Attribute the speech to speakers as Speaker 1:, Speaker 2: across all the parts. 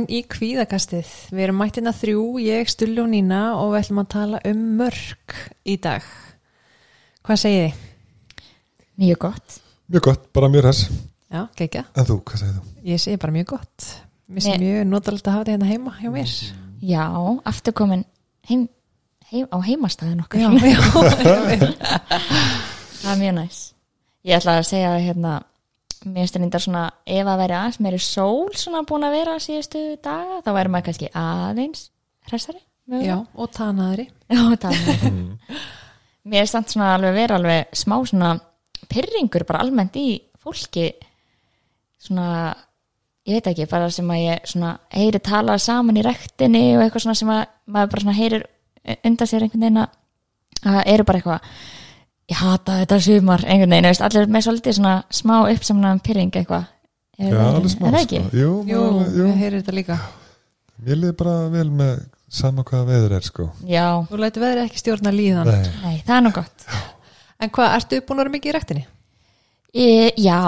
Speaker 1: Velkomin í kvíðakastið. Við erum mættina þrjú, ég, Stulli og Nína og við ætlum að tala um mörg í dag. Hvað segið þið?
Speaker 2: Mjög gott.
Speaker 3: Mjög gott, bara mjög hess.
Speaker 1: Já, geggja.
Speaker 3: En þú, hvað segir þú?
Speaker 1: Ég segi bara mjög gott. Mér sé mjög notalegt að hafa þetta hérna heima hjá mér.
Speaker 2: Já, afturkomin heim, heim, á heimastæðin okkar.
Speaker 1: Já, já.
Speaker 2: Það er mjög næs. Ég ætla að segja hérna, mér stundar svona, ef að veri aðeins meiri sól svona búin að vera síðustu daga, þá væri maður kannski aðeins hressari. mögulega.
Speaker 1: já, og tanaðri.
Speaker 2: Já, það er Mér er samt svona alveg vera alveg smá svona pyrringur bara almennt í fólki svona, ég veit ekki, bara sem að ég svona heyri tala saman í rektinni og eitthvað svona sem að maður bara svona heyrir undan sér einhvern veginn að að eru bara eitthvað ég hata þetta sumar einhvern veginn, veist, allir með svolítið svona smá uppsamnaðan pyrring eitthvað er,
Speaker 3: Já, alveg smá,
Speaker 2: er það ekki?
Speaker 3: sko. Jú,
Speaker 1: Jú,
Speaker 3: alveg, jú.
Speaker 1: við heyrir þetta líka.
Speaker 3: Mér liði bara vel með sama hvaða veður er, sko.
Speaker 2: Já,
Speaker 1: Þú lætur veðrið ekki stjórna líðan.
Speaker 3: Nei.
Speaker 2: nei, það er nú gott
Speaker 1: En hvað, ertu búin að vera mikið í rektinni?
Speaker 2: Ég, já,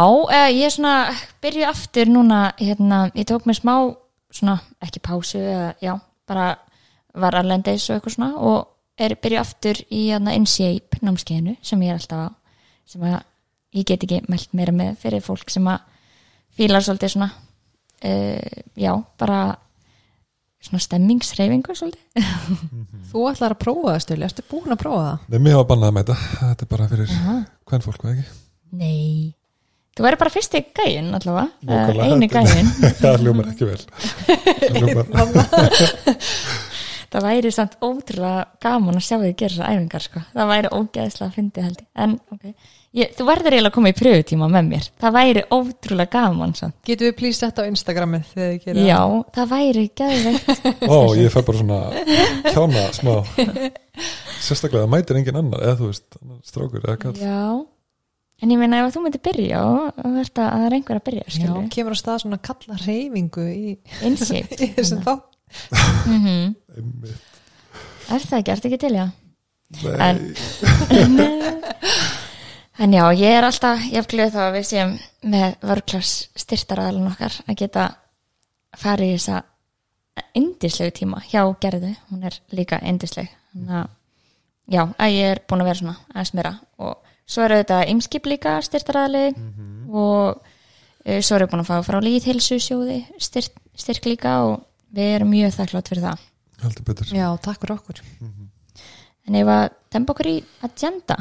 Speaker 2: ég er svona byrju aftur núna, hérna, ég tók mér smá svona, ekki pásu eða, já, bara var að lenda og eitthvað svona og er byrju aftur í hérna InShape námskeiðinu sem ég er alltaf á sem að ég get ekki mælt meira með fyrir fólk sem að fílar svolítið svona uh, já, bara svona stemmingsreyfingu svolítið
Speaker 1: Þú ætlar að prófa það, Stulli. Ertu búin að prófa það?
Speaker 3: Nei, mér hafa bannað að mæta. Þetta er bara fyrir
Speaker 2: Aha.
Speaker 3: hvern fólk, hvað ekki?
Speaker 2: Nei, þú verður bara fyrsti gæinn allavega, uh,
Speaker 3: Nákvæmlega.
Speaker 2: eini gæinn
Speaker 3: Það hljómar ekki vel. Það hljómar,
Speaker 2: Það væri samt ótrúlega gaman að sjá þig gera þessar æfingar sko. Það væri ógeðslega að fyndi held. En ok, ég, þú verður eiginlega að koma í pröfutíma með mér. Það væri ótrúlega gaman samt.
Speaker 1: Getum við plýst þetta á Instagramið þegar þið gerir
Speaker 2: Já, það væri geðveikt.
Speaker 3: ó, ég fæ bara svona kjána smá. Sérstaklega, það mætir engin annar, eða þú veist, annar strákur, eða kall.
Speaker 2: Já, en ég meina ef þú myndir byrja og þú ert að það er einhver að byrja,
Speaker 1: Já, kemur á stað svona kalla reyfingu í,
Speaker 2: Insight.
Speaker 1: í þessum þá.
Speaker 2: Mm
Speaker 3: Einmitt.
Speaker 2: Er það ekki, ertu ekki til, já?
Speaker 3: Nei,
Speaker 2: En- En já, ég er alltaf, glöð þá að við séum með vörklass styrtaraðalun okkar að geta farið í þessa indislegu tíma hjá Gerðu, hún er líka indisleg, þannig að já, að ég er búin að vera svona aðeins meira. Og svo er þetta ymskip líka styrtaraðali og uh, svo er ég búin að fá frá líðhilsu sjóði styrk, styrk líka og við erum mjög þakklátt fyrir það.
Speaker 3: heldur betur.
Speaker 1: Já, takk fyrir okkur.
Speaker 2: En ef að dempa okkur í agenda,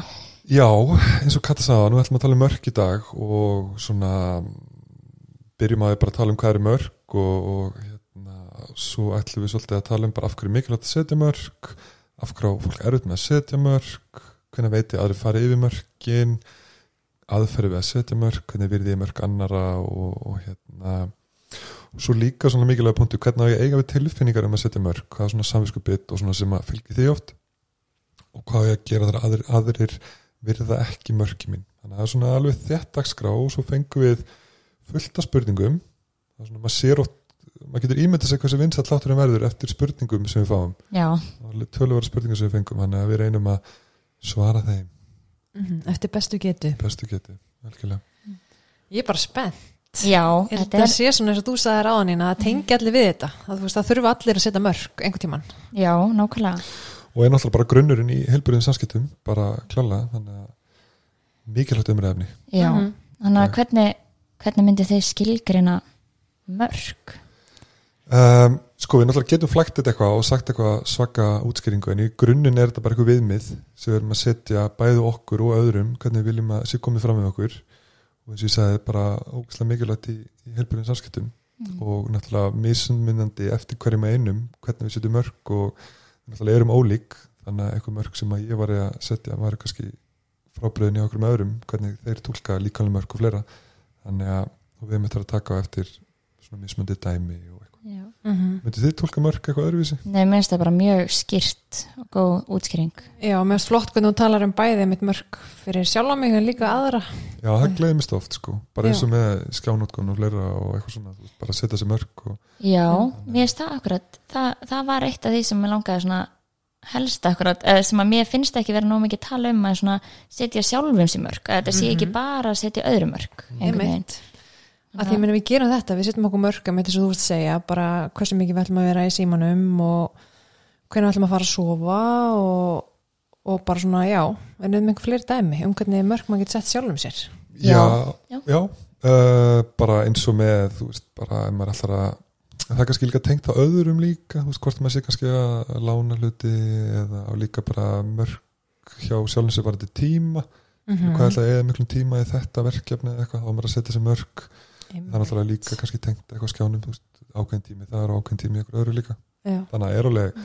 Speaker 3: Já, eins og Kata sagði, nú ætlum að tala um mörk í dag og svona byrjum að bara tala um hvað er mörk og, og hérna, svo ætlum við svolítið að tala um bara af hverju er mikilvægt að setja mörk, af hverju fólk er með að setja mörk, hvernig veit ég aðri farið yfir mörkin, aðferði við að setja mörk, hvernig virði ég mörk annara og, og hérna svo líka svona mikilvæga punktu hvernig á ég að eiga við tilfinningar um að setja mörk, hvað er svona samviskubit og svona sem að fylgi því oft? Og hvað ég að gera þar aðrir, aðrir virða ekki mörki mín? Þannig að það er svona alveg þett dagskrá og svo fengum við fullt af spurningum. Það er svona, maður sér oft maður getur ímyndið sig hversu vinsall þátturinn verður eftir spurningum sem við fáum.
Speaker 2: Já,
Speaker 3: tölvara spurningum sem við fengum þannig að við reynum að svara þeim.
Speaker 1: Mhm, Eftir bestu getu.
Speaker 3: bestu geti algjörlega.
Speaker 1: Ég er bara spennt.
Speaker 2: Já,
Speaker 1: Ég held
Speaker 2: þetta er
Speaker 1: sé svona eins og þú sagðir á hann að tengi allir við þetta. Að, þú þurfa allir að setja mörg einhvern tíman.
Speaker 2: Já, nákvæmlega.
Speaker 3: og er náttúrulega bara grunnurinn í heilbyrðin samskiptum bara klála þannig að mikilvægt umræðefni
Speaker 2: Já,
Speaker 1: Mhm.
Speaker 2: þannig að hvernig, hvernig myndi þeir skilgrina mörg?
Speaker 3: Um, sko við náttúrulega getum flækt þetta eitthvað og sagt eitthvað svaka útskýringu en í grunninn er þetta bara eitthvað viðmið sem við erum að setja bæðu okkur og öðrum hvernig við viljum að sé komið fram með okkur og eins og ég sagði bara ógæslega mikilvægt í, í helbjörnum samskiptum. Og náttúrulega mismunandi eftir hverjum að einum hvernig við setjum mörg og náttúrulega erum ólík. Þannig að eitthvað mörg sem að ég var að setja var kannski frábriðin í okkur með öðrum hvernig þeir tólka líkanlega mörg og fleira. Þannig að við eftir að taka á eftir svona mismundi dæmi og eitthvað
Speaker 2: Já.
Speaker 1: Mm -hmm.
Speaker 3: Myndið þið tólka mörg eitthvað öðruvísi?
Speaker 2: Nei, mér finnst það bara mjög skýrt og góð útskýring.
Speaker 1: Já, mér finnst flott hvernig þú talar um bæði mitt mörg fyrir sjálfa mig en líka aðra.
Speaker 3: Já, það gleðimist oft sko bara eins og með skjánótkun og fleira og eitthvað svona, þú veist, bara setja sér mörg og
Speaker 2: Já, mér finnst það akkurat, það, það var eitt af því sem mér langaði svona helst akkurat, eða sem að mér finnst ekki vera nóg mikið tala um að svona setja sjálfum sér mörg, að þetta sé ekki bara að setja öðru mörg. einhvern veginn.
Speaker 1: Að því að minna, við gerum þetta, við setjum okkur mörgum þetta sem þú veist að segja, bara hversu mikið við ætlum að vera í símanum og hvernig við ætlum að fara að sofa og, og bara svona, já en um einhver fleiri dæmi, um hvernig mörg maður getur sett sjálfum sér.
Speaker 3: Já,
Speaker 2: Já.
Speaker 3: já, uh, bara eins og með þú veist, bara ef maður ætlar að það er kannski líka tengt á öðrum líka þú veist, hvort maður sé kannski að lána hluti eða á líka bara mörg hjá sjálfum sér bara til tíma.
Speaker 1: Mm
Speaker 3: hvað ætla að eða miklum tíma í þetta verkefni eða eitthvað, þá er maður að setja sér mörg það er náttúrulega líka kannski tengt eitthvað skjánum þú veist, ákveðin tími, það er ákveðin tími í eitthvað öðru líka,
Speaker 1: já,
Speaker 3: þannig að er alveg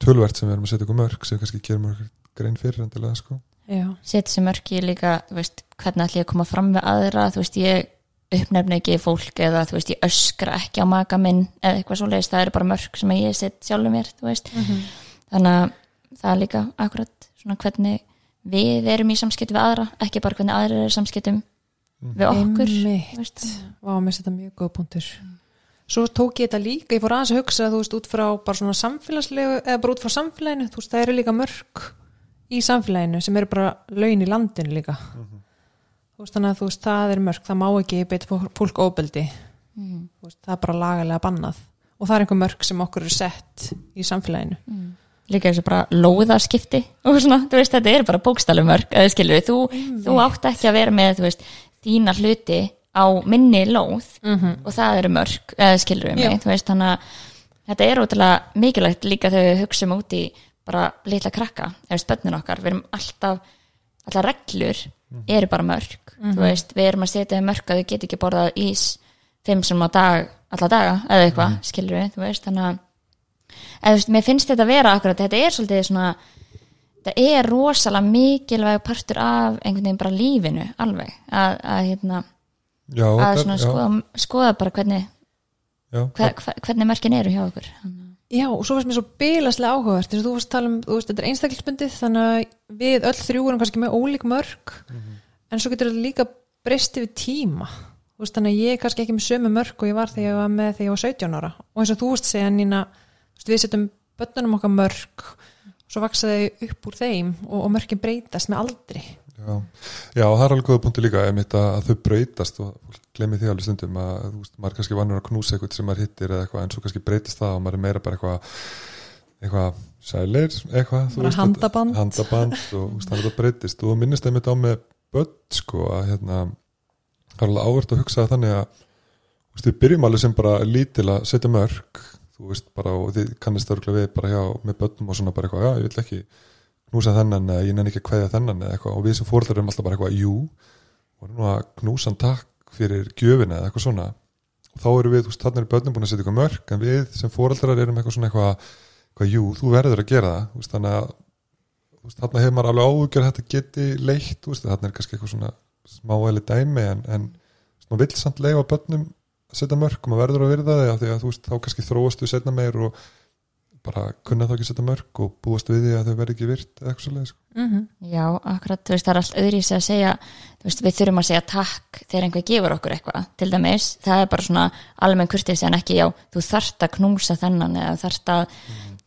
Speaker 3: tölvert sem við erum að setja ykkur mörg sem við kannski gerum mörg grein fyrir endilega sko.
Speaker 1: já,
Speaker 2: setja sér mörki líka þú veist, hvernig ætlum ég að koma fram við aðra þú veist, ég uppnefna ekki fólk eða þú veist, ég öskra ekki á maka minn eða eitthvað svo leiðist, það eru bara mörk sem ég set sjálfur mér, þú veist. Þannig að það er líka akkurat svona hvernig við erum í samskipt við aðra, ekki bara hvernig aðra eru í samskiptum við okkur
Speaker 1: Einmitt.
Speaker 2: þú veist.
Speaker 1: Vá, mér þetta mjög góð punktur. Svo tók ég þetta líka, ég fór aðeins að hugsa þú veist, út frá bara svona samfélagslegu eða bara út frá samfélaginu, þú veist, það eru líka mörg í samfélaginu sem eru bara laun í landinu líka. Þú veist, þannig að þú veist, það er mörg það má ekki beita fólk- óbeldi
Speaker 2: mm.
Speaker 1: þú veist, það er bara lagalega bannað. Og það er einhver mörg sem okkur eru sett í samfélaginu.
Speaker 2: Líka eins og bara lóðaskipti og svona, þú veist, þetta er bara við, þú, þú átt ekki að vera með þú veist, þína hluti á minni lóð
Speaker 1: -hmm.
Speaker 2: og það eru mörk, eða skilur við mig veist, að þetta er ótrúlega mikilvægt líka þegar við hugsum út í bara litla krakka, eða spönnin okkar. Við erum alltaf, alltaf reglur eru bara mörk, þú veist. Við erum að setja þeim mörk að þau get ekki borðað ís fimm sem á dag, alla daga eða eitthvað, skilur við, veist þannig að eða, mér finnst þetta að vera akkurat, þetta er svolítið svona þetta er rosalega mikilvæg partur af einhvern veginn bara lífinu alveg, að, að hérna
Speaker 3: já,
Speaker 2: að svona skoða, skoða bara hvernig
Speaker 3: já,
Speaker 2: hver, hver, hvernig mörkin eru hjá okkur.
Speaker 1: Já, og svo finnst mér svo bilaslega áhugavert þess að þú varst að tala um, þú veist, þetta er einstaklisbundið þannig að við öll þrjú erum kannski með ólík mörg en svo getur þetta líka breyst yfir tíma. Þú veist, þannig að ég er kannski ekki með sömu mörg og ég var þegar ég var með þegar ég var 17 ára. Og eins og þú veist segja Nína þú veist, við setjum börnunum okkar mörg og svo vaksa þau upp úr þeim og, og mörgin breytast með aldri.
Speaker 3: Já, já, það er alveg góða punktu líka að, þau breytast og glemir því alveg stundum að veist, maður er kannski vannur að knúsa eitthvað sem maður hittir eða eitthvað en svo kannski breytist það og maður er meira bara eitthvað eitthvað sælir eitthvað, veist,
Speaker 1: handaband.
Speaker 3: handaband og veist, þannig að það breytist. Og minnist einmitt á með börn sko að hérna það er alveg áhvert að hugsa það þannig að veist, við byrjum alveg sem bara lítil að setja mörg þú veist bara og þið kannist örgulega við bara hjá með börnum og svona bara eitthvað, já ég vil ekki knúsa þennan eða ég nenni ekki að kveðja þennan eða eitthvað. Og við sem fóreldrar erum alltaf bara eitthvað, jú og nú að knúsan takk fyrir gjöfina eða eitthvað svona. Og þá eru við, þú veist, þannig er börnum búin að setja eitthvað mörg en við sem fóreldrar erum eitthvað svona eitthvað, eitthvað jú, þú verður að gera það. Veist, þannig að veist, þarna hefur maður alveg áhugjör að þetta geti leitt, þú veist, þarna er kannski eitthvað svona smáæli dæmi en, en maður vill samt leifa börnum að setja mörg og maður verður að virða þig af því að þú veist, þá kannski þróast við setna meir og bara kunna þá ekki setja mörg og búast við því að þau verði ekki virt eða eitthvað svo leið,
Speaker 1: mm -hmm.
Speaker 2: Já, akkurat, þú veist, það er allt öðri að segja, þú veist, við þurfum að segja takk þegar einhver gefur okkur eitthvað, til dæmis. Það er bara svona almenn kurtið en ekki, já, þú þarft að knúsa þennan eða þarft að,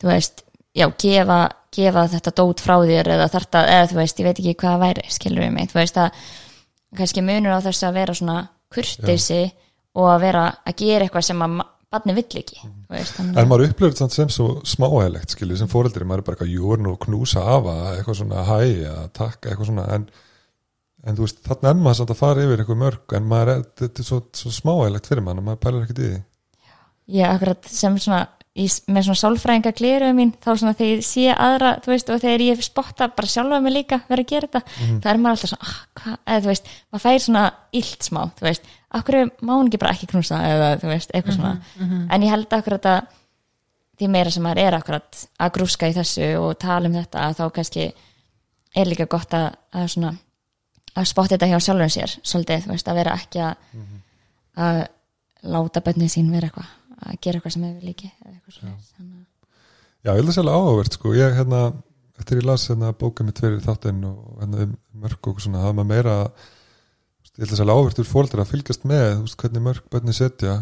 Speaker 2: þú veist já, gefa, gefa þetta dót frá þér eða þarft að, eða þú veist, ég veit ekki hvað það væri, skilur við mig, þú veist að kannski munur á þess að vera svona kurteysi og að vera að gera eitthvað sem að barni vill ekki, þú veist,
Speaker 3: En maður upplifir þetta sem svo smáægilegt skilju sem fóreldri, maður er bara eitthvað nú að knúsa afa, eitthvað svona hæ eða takk, eitthvað svona en, en þú veist, þarna er maður samt að fara yfir eitthvað mörg en maður er, þetta er svo, svo smáægilegt fyrir og maður pælar ekkert í því.
Speaker 2: Ég akkurat sem svona í, með svona sálfræðinga gleruðu mín þá svona þegar ég sé aðra þú veist, og þegar ég spotta bara sjálfa mig líka vera að gera þetta, það er maður alltaf svona ah, hva, eða þú veist, maður fær svona illt smá, þú veist, akkur má hún ekki bara ekki knúsa eða þú veist, eitthvað svona? En ég held akkurat að því meira sem maður er akkurat að grúska í þessu og tala um þetta að þá kannski er líka gott að, að svona að spotta þetta hjá sjálfum sér svolítið, þú veist, að vera ekki að, að láta bönnið sín vera eitthvað að gera eitthvað sem hefur líki að
Speaker 3: Já, ég held að sérlega áhugavert sko, ég hérna eftir ég las hérna bóka mitt fyrir þáttinn og hérna um mörg og svona, það maður meira veist, ég held að sérlega áhugavert fyrir fóreldri að fylgjast með, veist, hvernig mörg bönni setja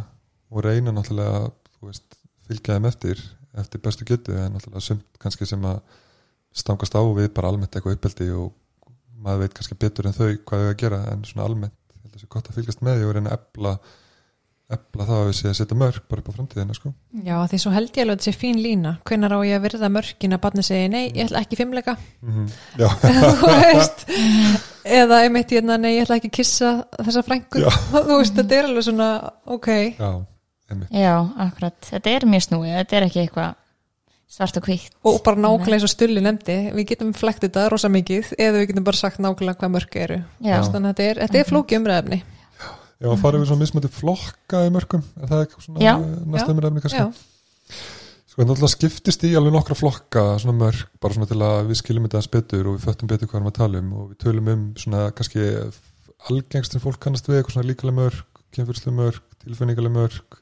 Speaker 3: og reyna náttúrulega veist, fylgja þeim eftir eftir bestu getu, en náttúrulega sumt kannski sem að stangast á við bara almennt eitthvað uppeldi og maður veit kannski betur en þau hvað þau að gera en svona almennt held held að það sé gott að fylgjast með og reyna að ebla ebla það að við sé að setja mörg bara upp á framtíðina sko.
Speaker 1: Já, því svo held ég alveg að þetta sé fín lína. Hvenær á ég að virða mörkin að barni segi nei, ég ætla ekki fimmleika.
Speaker 3: Mm
Speaker 1: veist. Eða einmitt ég, nei, ég ætla ekki kissa þessa frængur, þú veist, þetta er alveg svona ok,
Speaker 3: já, einmitt.
Speaker 2: Já, akkurat, þetta er mjög snúið. Þetta er ekki eitthvað svart og hvítt.
Speaker 1: Og bara nákvæmlega eins og stulli nefndi við getum flekt þetta rosa mikið eða við getum bara sagt nákvæmlega hvað mörk eru.
Speaker 2: Já,
Speaker 1: þannig að þetta er, þetta er flóki umræðefni
Speaker 3: Já, fara við svona mismöndi flokka í mörgum er það ekki svona næsta umræðum kannski?
Speaker 1: Já,
Speaker 3: Sko, en alltaf skiptist í alveg nokkra flokka svona mörg, bara svona til að við skiljum þetta aðeins betur og við föttum betur hvað erum að tala um og við tölum um svona kannski algengstin fólk kannast við, eitthvað svona líkaleg mörg kemfyrslega mörg, tilfinningaleg mörg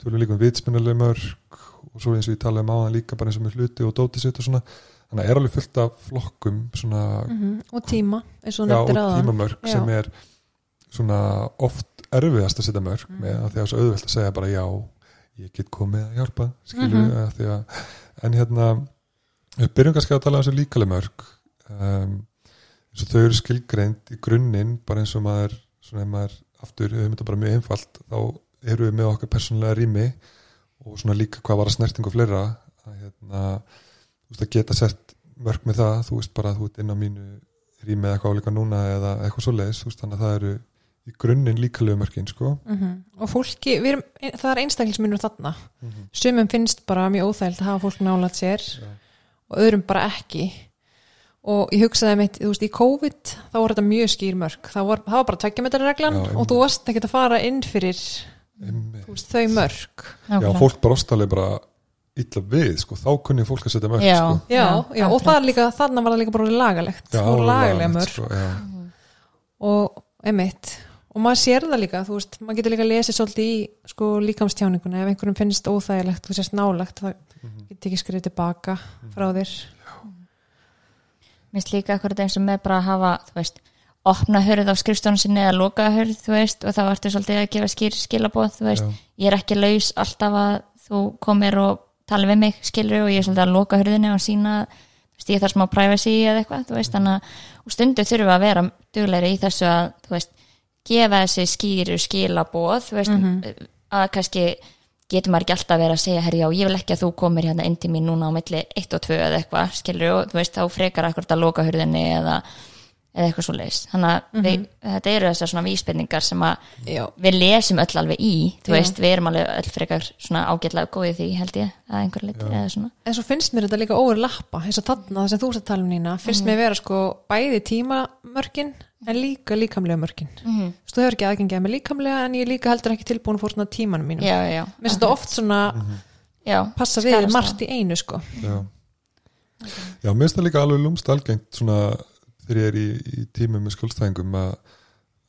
Speaker 3: tölum líka um vitspinnaleg mörg og svo eins og ég talaði um áðan líka bara eins og með hluti og dóti sitt og svona. Þannig að er alveg fullt af flokkum svona,
Speaker 1: mhm, og tíma eins og
Speaker 3: já, og tímamörg
Speaker 1: Já.
Speaker 3: sem er svona oft erfiðast að setja mörg
Speaker 1: Mhm.
Speaker 3: með að því að það er svo auðvelt að segja bara já, ég get komið að hjálpa
Speaker 1: Mhm.
Speaker 3: við, því að en hérna, við byrjum kannski að tala um þessu líkaleg mörg um, eins og þau eru skilgreind í grunninn, bara eins og maður maður aftur, við myndum bara mjög einfalt þá eru við með okkar persónulega rými og svona líka hvað var að snerting og fleira að hérna þú veist að geta sett mörg með það þú veist bara að þú ert inn á mínu rými eða eitthvað álíka núna eða eitthvað svo leiðis þannig að það eru í grunninn líkalegu mörgin sko
Speaker 1: Mhm. og fólki, við erum, það er einstaklismunur þarna
Speaker 3: mm
Speaker 1: sumum finnst bara mjög óþægilt að hafa fólk nálat sér
Speaker 3: Já.
Speaker 1: og öðrum bara ekki og ég hugsaði mitt, þú veist, í COVID þá var þetta mjög skýr mörg það var, það var bara tveggjametarreglan
Speaker 3: Já,
Speaker 1: og þú varst ekkert að fara inn fyrir veist, þau mörg
Speaker 3: Já,
Speaker 2: nákvæmlega.
Speaker 3: fólk bara ástæðlega bara illa við, sko, þá kunni fólk að setja mörg,
Speaker 2: Já.
Speaker 3: sko.
Speaker 1: já, já, og er líka, þannig var það líka bara lagalegt
Speaker 3: Já, lagalegt,
Speaker 1: mörg
Speaker 3: sko, já.
Speaker 1: og emitt og maður sér það líka, þú veist, maður getur líka að lesa svolítið í sko líkamstjáninguna. Ef einhverjum finnst óþægilegt, þú sést nálagt það
Speaker 3: Mhm.
Speaker 1: getur ekki skrifið tilbaka frá þér.
Speaker 2: Mér finnst líka akkurat eins og með bara að hafa, þú veist, opna hörð á skrifstónu sinni eða loka hörð, þú veist, og þá ertu svolítið að gefa skýr skilabóð, þú veist,
Speaker 3: Já.
Speaker 2: ég er ekki laus alltaf að þú komir og tala við mig, skilur, og ég er svolítið að loka hörðinni og sína, þú veist, ég þarf smá privacy eða eitthvað, þú veist, þannig að, og stundu þurfum að vera duglegri í þessu að, þú veist, gefa þessi skýru skilabóð, þú veist, að kannski getur maður ekki alltaf verið að segja herri já, ég vil ekki að þú komir hérna inn til mín núna á milli 1 og 2 eða eitthvað, skilur og þú veist, þá frekar akkurat að loka hurðinni eða, eða eitthvað svo leist þannig að við, þetta eru þessar svona vísbendingar sem að
Speaker 1: já,
Speaker 2: við lesum öll alveg í þú
Speaker 1: Já.
Speaker 2: veist, við erum alveg öll frekar svona ágætlega góðið því held ég, að einhver leiti eða svona.
Speaker 1: En svo finnst mér þetta líka óver lappa eins og þarna sem þú en líka líkamlega mörkin.
Speaker 2: Mm -hmm.
Speaker 1: þú hefur ekki aðgengið með líkamlega en ég líka heldur ekki tilbúin fór svona tímanum mínum.
Speaker 2: Já, já,
Speaker 1: mér finnst þetta oft svona
Speaker 2: já,
Speaker 1: passa við margt í einu sko.
Speaker 3: Já. Já, mér finnst það líka alveg lúmst algengt svona þegar ég er í, í tímum með skjólstæðingum að,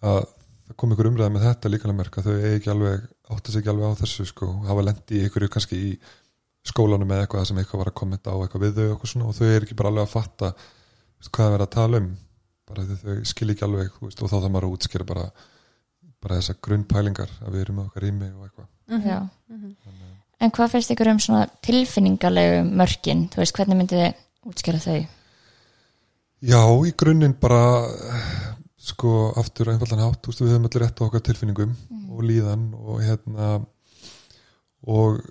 Speaker 3: að það kom ykkur umræða með þetta líka mörg að þau eigi ekki alveg átti sig ekki alveg á þessu sko og hafa lendi í ykkur kannski í skólanum eða eitthvað sem eitthvað var að kommenta á eitthvað við þau og, svona, og þau er ekki bara alveg að fatta hvað er verið að tala um bara því þau skil ekki alveg þú veist, og þá það maður að útskýra bara, bara þessar grunnpælingar að við erum með okkar rými og eitthvað
Speaker 2: já.
Speaker 1: Mhm.
Speaker 2: en hvað finnst ykkur um svona tilfinningalegu mörkin, þú veist, hvernig myndið þið útskjöra þau?
Speaker 3: Já, í grunninn bara sko aftur einfaldan hátt, þú veist, við höfum allir rétt á okkar tilfinningum og líðan og hérna og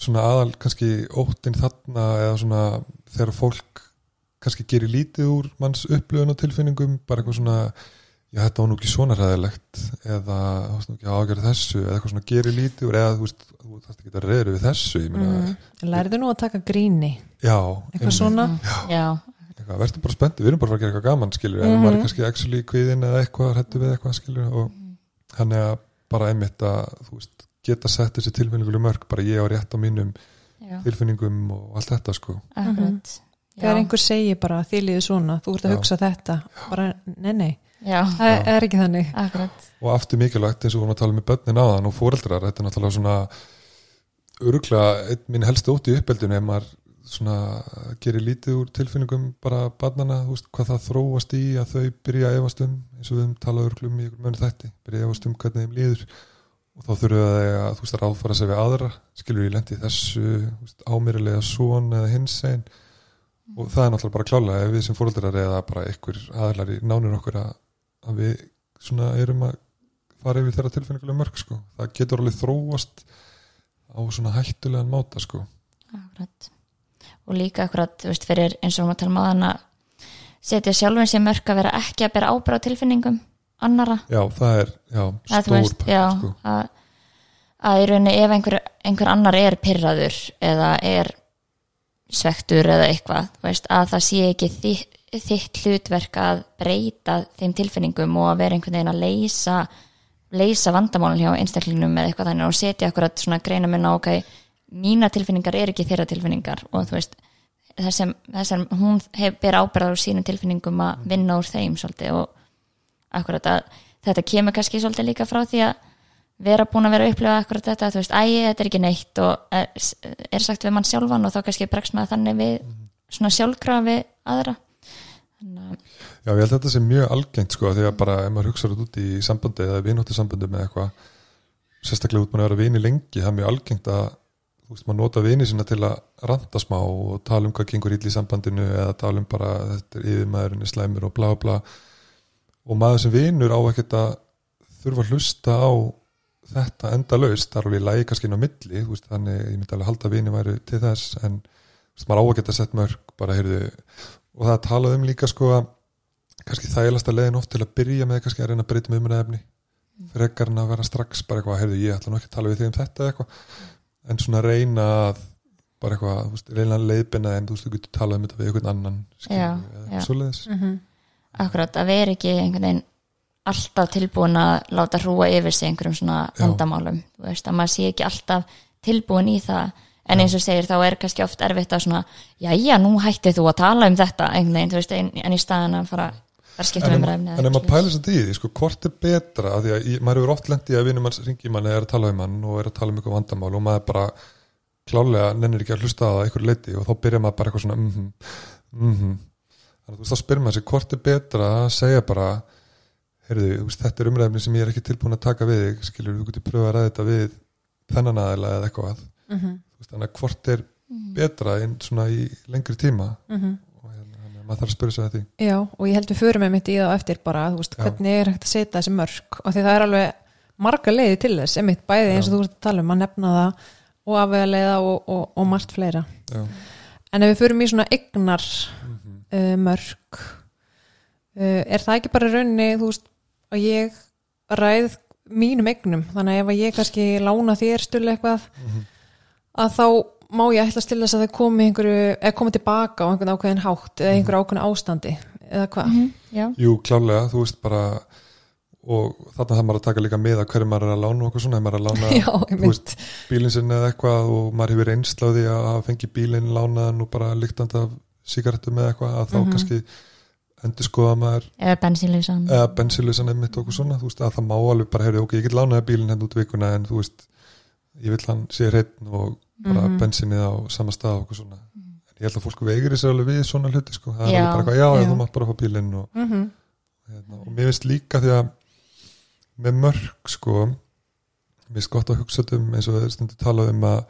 Speaker 3: svona aðal kannski óttinn þarna eða svona þegar fólk kannski gerir lítið úr manns upplöðun og tilfinningum, bara eitthvað svona já, þetta var nú ekki svona ræðilegt eða þú veist nú ekki ágjörð þessu eða eitthvað svona gerir lítið úr eða þú veist, þú þarft ekki að reyður við þessu ég meina,
Speaker 1: mm. lærðu nú að taka gríni.
Speaker 3: Já,
Speaker 1: eitthvað
Speaker 3: einmitt.
Speaker 1: svona?
Speaker 2: Já,
Speaker 3: eitthvað, verður bara spenntið, við erum bara að gera eitthvað gaman skilur, en
Speaker 1: Mhm.
Speaker 3: maður er kannski actually kviðin eða eitthvað, hrættu við eitthvað skilur og hann er bara einmitt að þú veist, geta sett þessi tilfinninguleg mörg bara ég á rétt á mínum
Speaker 2: já,
Speaker 3: tilfinningum og allt þetta sko.
Speaker 2: Akkurat
Speaker 1: þegar
Speaker 2: Já.
Speaker 1: einhver segir bara þið líður svona, þú ert að
Speaker 3: Já.
Speaker 1: hugsa þetta bara, nei, nei,
Speaker 2: Já,
Speaker 1: það er ekki þannig.
Speaker 2: Akkurat.
Speaker 3: Og aftur mikilvægt eins og við vorum að tala með börnin áðan og fóreldrar, þetta er náttúrulega svona öruglega einn minn helsti ótt í uppeldinu ef maður svona gerir lítið úr tilfinningum bara barnana, þú veist, hvað það þróast í að þau byrja að efast um eins og við höfum talað örglum í ykkur mönnu þætti byrja að efast um hvernig þeim líður. Og þá þurfum við að, þú veist, að ráðfara sig við aðra skilur ég lendi í þessu ámýrilega svon eða hins einn og það er náttúrulega bara klálega ef við sem fóreldrar eða bara ykkur aðlar í nánir okkur að, að við svona erum að fara yfir þeirra tilfinningulega mörg sko. það getur alveg þróast á svona hættulegan máta sko.
Speaker 2: Akkurat. og líka akkurat, þú veist, fyrir eins og við tala um aðan að setja sjálfum sér mörg að vera ekki að bera ábyrgð á tilfinningum annara
Speaker 3: já, það er já,
Speaker 2: að, þú
Speaker 3: stór
Speaker 2: veist,
Speaker 3: pakki
Speaker 2: já,
Speaker 3: sko.
Speaker 2: að, að í rauninni ef einhver, einhver annar er pyrraður eða er svektur eða eitthvað veist, að það sé ekki þitt, þitt hlutverk að breyta þeim tilfinningum og að vera einhvern veginn að leysa leysa vandamálun hjá einstaklingnum eða eitthvað þannig og setja akkurat svona greina minna ok, mína tilfinningar er ekki þeirra tilfinningar og þú veist þessum, þessum hún ber ábyrðar úr sínum tilfinningum að vinna úr þeim svolítið og akkurat að þetta kemur kannski svolítið líka frá því að vera búin að vera að upplifa akkurat þetta þú veist, æ, þetta er ekki neitt og er, er sagt við mann sjálfan og þá kannski bregst maður þannig við svona sjálfkrafi aðra. Þannig að
Speaker 3: Já, ég held að þetta sé mjög algengt sko, því að bara ef maður hugsaður út í sambandi eða vinóttu sambandi með eitthvað sérstaklega út mann að vera vini lengi það er mjög algengt að þú veist, maður nota vini sína til að ranta smá og tala um hvað gengur ítli í sambandinu eða tala um bara að þetta er yfirmaðurinn er slæmur og bla bla. Og maður sem vinur á ekkert að þurfa að hlusta á þetta enda laust, það er alveg lægi kannski inn á milli, veist, þannig ég myndi alveg halda vini væri til þess en veist, maður á að geta sett mörg bara, heyrðu, og það talað um líka sko að kannski þægilegsta leiðin oft til að byrja með kannski að reyna að breyta með umræðefni frekar en að vera strax bara eitthvað heyrðu ég ætla nú ekki að tala við þig um þetta eitthvað en svona reyna að bara eitthvað, veist, reyna að leiðbina en þú veist, þú getur talað um þetta við einhvern annan skilur,
Speaker 2: Já, já.
Speaker 3: eitthvað svoleiðis
Speaker 2: akkurat að vera ekki einhvern veginn alltaf tilbúin að láta hrúa yfir sig einhverjum svona vandamálum. Þú veist, að maður sé ekki alltaf tilbúin í það. En eins og segir þá er kannski oft erfitt að svona, já já, nú hættið þú að tala um þetta einhvern veginn, en, í staðan að fara að skipta um ræfni
Speaker 3: en ef maður pælir þess að því, sko, hvort er betra af því að maður hefur oft lent í að vinum manns ringi mann eða er að tala um hann og er að tala um eitthvað vandamál og maður bara klálega nennir ekki að hlusta að einhverju leiti og þá byrja maður bara eitthvað svona mhm, mhm þannig að þú veist þá spyrir maður sig hvort er betra að segja bara heyrðu, þetta er umræðefni sem ég er ekki tilbúin að taka við þig, skilur, þú getur pröfa að ræða þetta við þennan aðeila eða eitthvað.
Speaker 1: Mhm.
Speaker 3: Þú veist, þannig að hvort er betra en svona í lengri tíma?
Speaker 1: Mhm.
Speaker 3: og hérna, maður þarf að spyrja sig að því.
Speaker 1: Já, og ég held við förum með mitt í það eftir bara, þú veist,
Speaker 3: Já.
Speaker 1: hvernig er hægt að setja þessi mörg og því það er alveg marga leiði til þess, emitt bæði eins og þú veist að tala um, að nefna það og afvega leiða og, og, og margt fleira.
Speaker 3: Já,
Speaker 1: en ef við förum í svona egnar
Speaker 3: mhm,
Speaker 1: uh, mörg uh, er það ekki bara í rauninni, þú veist, að ég ræð mínum egnum, þannig að ef að ég kannski lána þér stölu eitthvað
Speaker 3: mhm.
Speaker 1: að þá má ég ætla til þess að það komi einhverju, eða komi tilbaka á einhvern ákveðin hátt eða einhverju ákveðin ástandi eða hvað.
Speaker 2: Mhm, já,
Speaker 3: Jú, klálega, þú veist bara og þarna þarf maður að taka líka með að hverju maður er að lána og okkur svona, ef maður er að lána
Speaker 1: Já,
Speaker 3: veist, bílinn sinni eða eitthvað og maður hefur einsláði að hafa fengið bílinn lánaðan og bara líktand af sigarettum eða eitthvað, að þá
Speaker 1: Mhm.
Speaker 3: kannski endur skoða maður.
Speaker 2: Eða bensínleysan.
Speaker 3: Eða bensilusan einmitt og okkur svona þú veist, að það má alveg bara, heyrðu, ok, ég get lánaði bílinn henni út vikuna en þú veist, ég vil hann sé hreitn og bara
Speaker 1: Mhm.
Speaker 3: bensinnið á sama stað okkur svona. En ég held að fólk veigri sér alveg við svona hluti sko. það er
Speaker 2: Já,
Speaker 3: alveg bara eitthvað, já, já, þú mátt bara fá bílinn og
Speaker 1: mm
Speaker 3: hérna, og mér finnst líka því að með mörg sko mér finnst gott að hugsa um eins og þeir stundu talað um að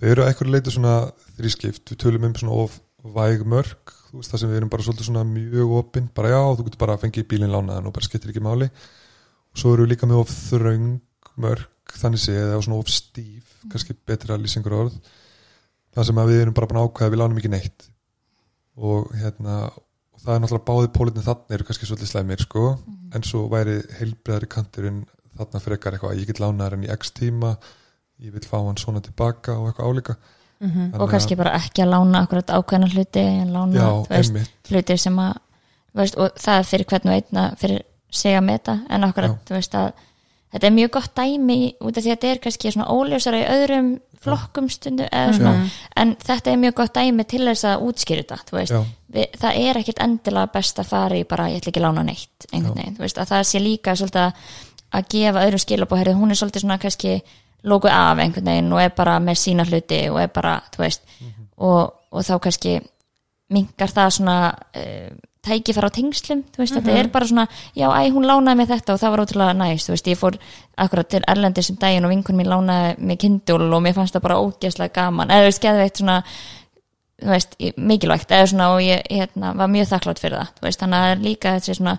Speaker 3: þau eru að eitthvað leita svona þrískipt, við tölum um svona of væg mörg, þú veist það sem við erum bara svolítið svona mjög opinn, bara já, þú getur bara að fengið bílinn lánaðan og bara skiptir ekki máli. Og svo eru við líka með of þröng mörg, þannig séð, eða svona of stíf kannski betra lýsingur orð. Það sem við erum bara búin að við lánum ekki neitt. Og hérna og það er náttúrulega báðið pólitin þannig eru kannski svolítið slæmir sko. En svo væri heilbreðari kanturinn þarna frekar eitthvað að ég get lánaðar en í x tíma ég vil fá hann svona tilbaka og eitthvað álíka
Speaker 1: -hmm.
Speaker 2: og kannski bara ekki að lána akkurat ákveðna hluti en lána,
Speaker 3: já,
Speaker 2: veist, hlutir sem að veist, og það er fyrir hvern og einna fyrir sig að meta en akkurat, veist að þetta er mjög gott dæmi út af því að þetta er kannski svona óljósara í öðrum flokkum stundu eða svona, en þetta er mjög gott dæmi til þess að útskýra þetta við, það er ekkit endilega best að fara í bara, ég ætla ekki að lána neitt veginn, að það sé líka svolítið að- gefa öðrum skilabóð, herrið, hún er svolítið svona kannski lóku af einhvern veginn og er bara með sína hluti og er bara, þú veist og, og þá kannski mingar það svona uh, tækifæra á tengslum, þú veist, þetta er bara svona já, æ, hún lánaði mig þetta og það var ótrúlega næst, þú veist, ég fór akkurat til Erlendir sem daginn og vinkun mín lánaði mig kindul og mér fannst það bara ógeðslega gaman eða þú veist, geðveitt svona þú veist, mikilvægt eða svona og ég hérna, var mjög þakklátt fyrir það þú veist, þannig að er líka þessi svona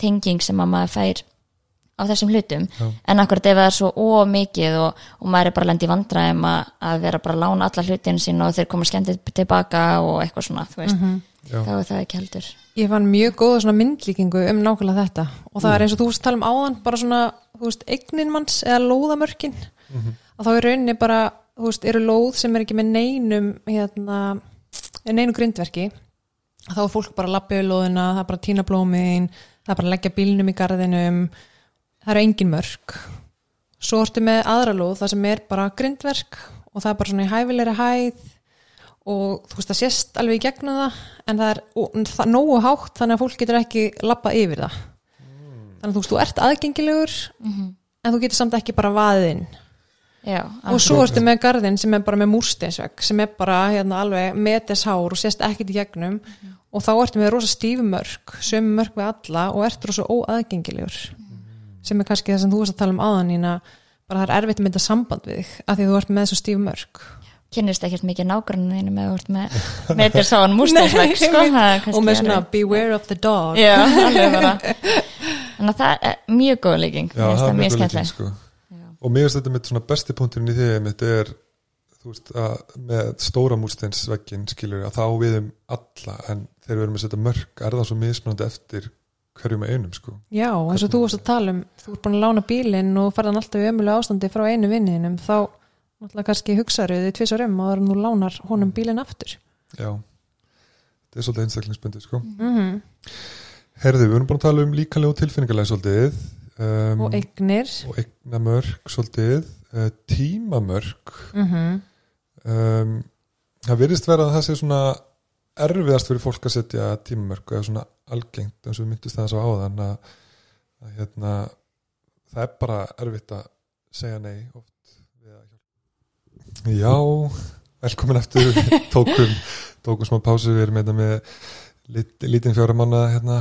Speaker 2: tenging sem að maður fær á þessum hlutum.
Speaker 3: Já.
Speaker 2: en akkurat ef það er svo ómikið og, og maður er bara lendi vandræðum að, að vera bara að lána alla hlutinu sín og þeir koma skemmtið tilbaka og eitthvað svona þú veist,
Speaker 3: Já.
Speaker 2: þá er það ekki heldur.
Speaker 1: Ég fann mjög góða svona myndlíkingu um nákvæmlega þetta. Og það er eins og þú veist tala um áðan bara svona, þú veist, eignin manns eða lóðamörkin. Að þá er rauninni bara, þú veist, eru lóð sem er ekki með neinum hérna, neinum grindverki. Þá er fólk bara að lappa yfir lóðina, það er bara að tína blómiðin það er bara að leggja bílnum í garðinum það eru engin mörk. Svo ertu með aðra lóð það sem er bara grindverk og það er bara svona í hæfilegri hæð og þú veist það sést alveg í gegnum það en það er og, það nógu hátt þannig að fólk getur ekki lappa yfir það. Þannig að þú veist þú ert aðgengilegur en þú getur samt ekki bara vaðinn
Speaker 2: Já,
Speaker 1: og svo ertu með garðin sem er bara með múrsteinsvegg sem er bara hérna, alveg meteshár og sést ekkit í gegnum og þá ertu með rosa stífumörk sömu mörk við alla og ert rosa óaðgengilegur sem er kannski það sem þú veist að tala um áðan Nína, bara það er erfitt að mynda samband við þig af því þú ert með þessu stífumörk
Speaker 2: kynnist ekkert mikið nágranninu með að þú ert með meitir sáan músteinsvegg sko,
Speaker 1: og með svona
Speaker 2: erfitt.
Speaker 1: beware of the dog.
Speaker 2: Já, alveg bara. Þannig að það er mjög góð líking.
Speaker 3: Já, það er
Speaker 2: mjög
Speaker 3: mjög
Speaker 2: skemmtileg
Speaker 3: líking sko. og mér finnst þetta með svona besti punkturinn í því mitt er þú veist að með stóra múrsteinsveggin skilur að þá við um alla en þegar við erum að setja mörk er það svo mismunandi eftir hverju með einum sko.
Speaker 1: Já, eins og þú varst að tala um þú ert búin að lána bílinn og farðan alltaf í ömulega ástandi frá einu vinninum þá náttúrulega kannski hugsaður þið tvisar um að þú lánar honum bílinn aftur.
Speaker 3: Já, þetta er svolítið einstaklingsbundið sko.
Speaker 1: Mm -hmm.
Speaker 3: Herðu, við erum búin að tala um líkanlega og tilfinningalega svolítið um,
Speaker 1: og eignir.
Speaker 3: og eignamörk svolítið uh, tímamörk.
Speaker 1: Mm
Speaker 3: um, það virðist vera að það sé svona erfiðast fyrir fólk að setja tímamörk eða svona algengt eins og við myndist það svo á þann að, að hérna, það er bara erfitt að segja nei oft við að hjálpa. Já, velkomin eftir tókum, tókum smá pásu við erum hérna með lit, lítinn fjóra manna hérna,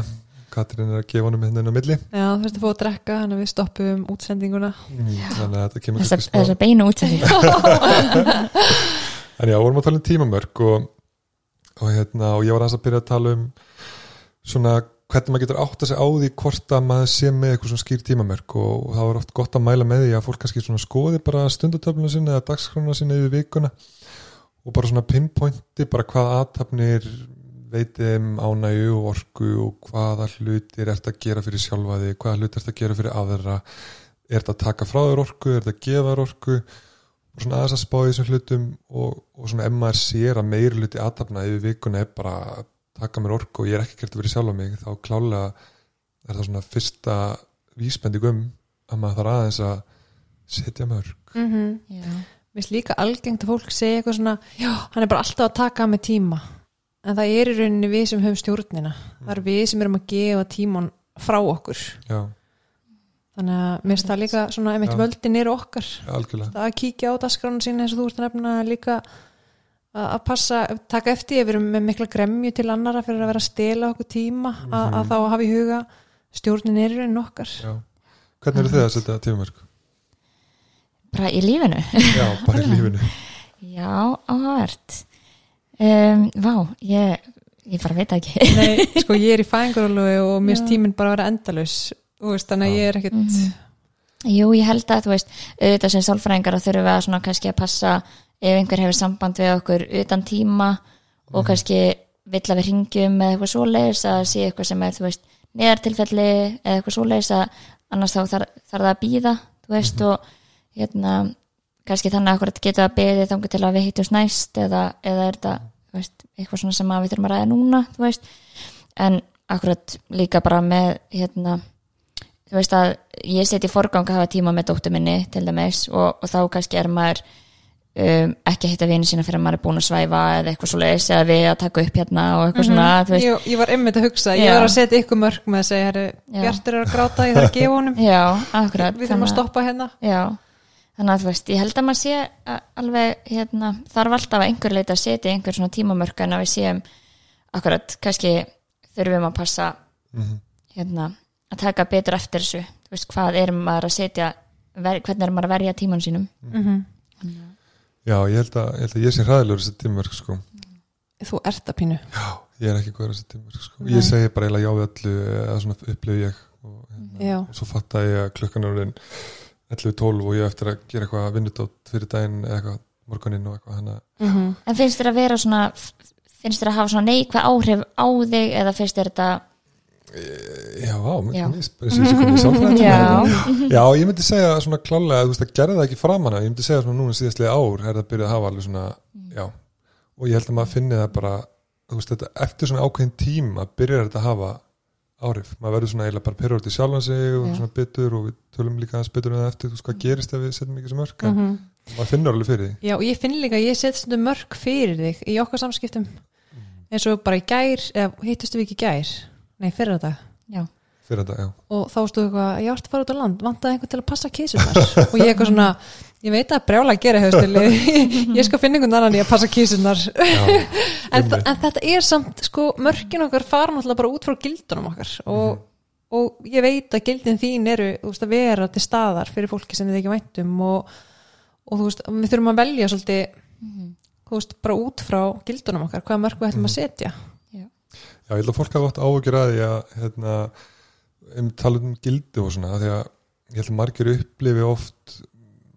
Speaker 3: Katrín er að gefa honum hérna inn á milli.
Speaker 1: Já, þú veist að fá að drekka þannig að við stoppum útsendinguna.
Speaker 3: Þannig að þetta kemur
Speaker 2: Þessa,
Speaker 3: kannski smá-
Speaker 2: þessa beinu útsending
Speaker 3: En já, vorum að tala um tímamörk og, og, hérna, og ég var aðeins að byrja að tala um svona hvernig maður getur átt að segja á því hvort að maður sé með eitthvað svona skýr tímamörk. Og, og það var oft gott að mæla með því að fólk kannski svona skoði bara stundatöfluna sinna eða dagskrona sinna yfir vikuna og bara svona pinpointi bara hvað aðtapnir veitum ánægju og orku og hvaða hlutir ert að gera fyrir sjálfa því, hvaða hlutir ert að gera fyrir aðra. Er þetta að taka frá þér orku, er þetta að gefa þér orku og svona aðeins að spá í þessum hlutum og, og svona ef maður sér að meiri hluti aðtapna yfir vikuna er bara að taka mér orku og ég er ekki gert að vera sjálf á mig þá klálega er það svona fyrsta vísbending um að maður þarf aðeins að setja mörg
Speaker 1: mm -hmm.
Speaker 2: Já,
Speaker 1: Mér finnst líka algengt að fólk segja eitthvað svona já, hann er bara alltaf að taka með tíma. En það er í rauninni við sem höfum stjórnina. Það er við sem erum að gefa tíman frá okkur.
Speaker 3: Já,
Speaker 1: þannig að mér það líka svona ef eitt
Speaker 3: Já.
Speaker 1: völdin eru okkar.
Speaker 3: Algjörlega.
Speaker 1: Það að kíkja á dagskránu sína eins og þú ert nefna líka að að passa, taka eftir ef við erum með mikla gremju til annara fyrir að vera að stela okkur tíma að, að þá hafa í huga stjórnin er í raunin okkar.
Speaker 3: Já. hvernig eru þið að setja tímamörg?
Speaker 2: bara í lífinu.
Speaker 3: Já, bara í lífinu.
Speaker 2: Já, áhært um, Vá, ég ég bara veit ekki.
Speaker 1: Nei, sko ég er í fæðingarólu og mér
Speaker 2: Já.
Speaker 1: tíminn bara að vera endalaus. þú veist, þannig að ég er ekkert
Speaker 2: Mhm. Jú, ég held að, þú veist, auðvitað sem sálfræðingar þurfum við að svona kannski að passa ef einhver hefur samband við okkur utan tíma og kannski vill að við ringjum eða eitthvað svoleiðis að sé eitthvað sem er, þú veist, neðartilfelli eða eitthvað svoleiðis að annars þá þarf þar það að býða, þú veist, og hérna, kannski þannig að akkurat getur að beðið þangur til að við hittum næst eða, eða er þetta, þú veist, eitthvað svona sem að við þurfum að ræða núna, þú veist. En akkurat líka bara með hérna þú veist að ég seti forgang að hafa tíma með dóttur minni til dæmis og, og þá kannski er maður um, ekki að hitta vini sína fyrir að maður er búin að svæfa eða eitthvað svo leiðis eða við að taka upp hérna og eitthvað svona þú veist,
Speaker 1: ég, ég var einmitt að hugsa, ég
Speaker 2: Já.
Speaker 1: var að setja ykkur mörg með að segja, herri,
Speaker 2: Já.
Speaker 1: Bjartur er að gráta ég þarf að gefa honum,
Speaker 2: já, akkurat
Speaker 1: við þurfum að stoppa hérna
Speaker 2: já, þannig að þú veist, ég held að maður sé alveg, hérna, þarf alltaf að einhver leita að setja einhver svona tímamörk en að við séum akkurat, kannski þurfum að passa
Speaker 3: Mhm.
Speaker 2: hérna, að taka betur eftir þessu. Þú veist, hvað er maður að setja ver, hvernig er maður að verja tíman sínum?
Speaker 1: Mm
Speaker 3: já, ég held að ég, held að ég sé hræðilegur að setja tímamörg sko.
Speaker 1: þú ert að pínu.
Speaker 3: Ég er ekki góður að setja tímamörg sko. Ég segi bara eiginlega já við öllu eða svona upplöfu ég. Og, hérna,
Speaker 1: Já.
Speaker 3: og svo fattaði ég að klukkan er orðin 11-12 og ég eftir að gera eitthvað vinnutótt fyrir daginn eða eitthvað morguninn og eitthvað hana,
Speaker 1: mm
Speaker 2: En finnst þér að vera svona finnst þér að hafa svona neikvæð áhrif á þig eða finnst þér þetta
Speaker 3: já,
Speaker 2: Já. Já,
Speaker 3: Já, ég myndi segja svona klálega þú veist að gerði það ekki framan að ég myndi segja svona núna síðastlega ár er það að byrja að hafa alveg svona já, og ég held að maður finni það bara þú veist þetta, eftir svona ákveðin tíma byrjar þetta að hafa áhrif. Maður verður svona eiginlega bara út í sjálfan sig og svona byttur og við tölum líka aðeins byttur um það eftir, þú veist hvað gerist ef við setjum ekki sem mörg mm
Speaker 1: -hmm.
Speaker 3: maður finnur alveg fyrir því.
Speaker 1: Já, og ég finn líka að ég set stundum mörg fyrir þig í okkar samskiptum. Eins og bara í gær, eða hittustu við ekki gær nei, fyrir þetta
Speaker 2: já,
Speaker 3: já,
Speaker 1: og þá stóðu eitthvað, ég átti að fara út á land? Vantaði einhvern til að passa kísunar og ég eitthvað svona, ég veit að brjála að gera höfstili, ég skal finna einhvern annan í að passa kísunar
Speaker 3: já
Speaker 1: en, en þetta er samt, sko, mörkin okkar fara náttúrulega bara út frá gildunum okkar. Og, og ég veit að gildin þín eru, þú veist, að vera til staðar fyrir fólki sem þið ekki væntum. Og, og þú veist, við þurfum að velja svolítið, þú veist, bara út frá gildunum okkar, hvaða mörk við ætlum að setja
Speaker 3: Já, ég held að fólk hafa átt áhugjur að því að hérna, um tala um gildi og svona, því að ég held að margir upplifi oft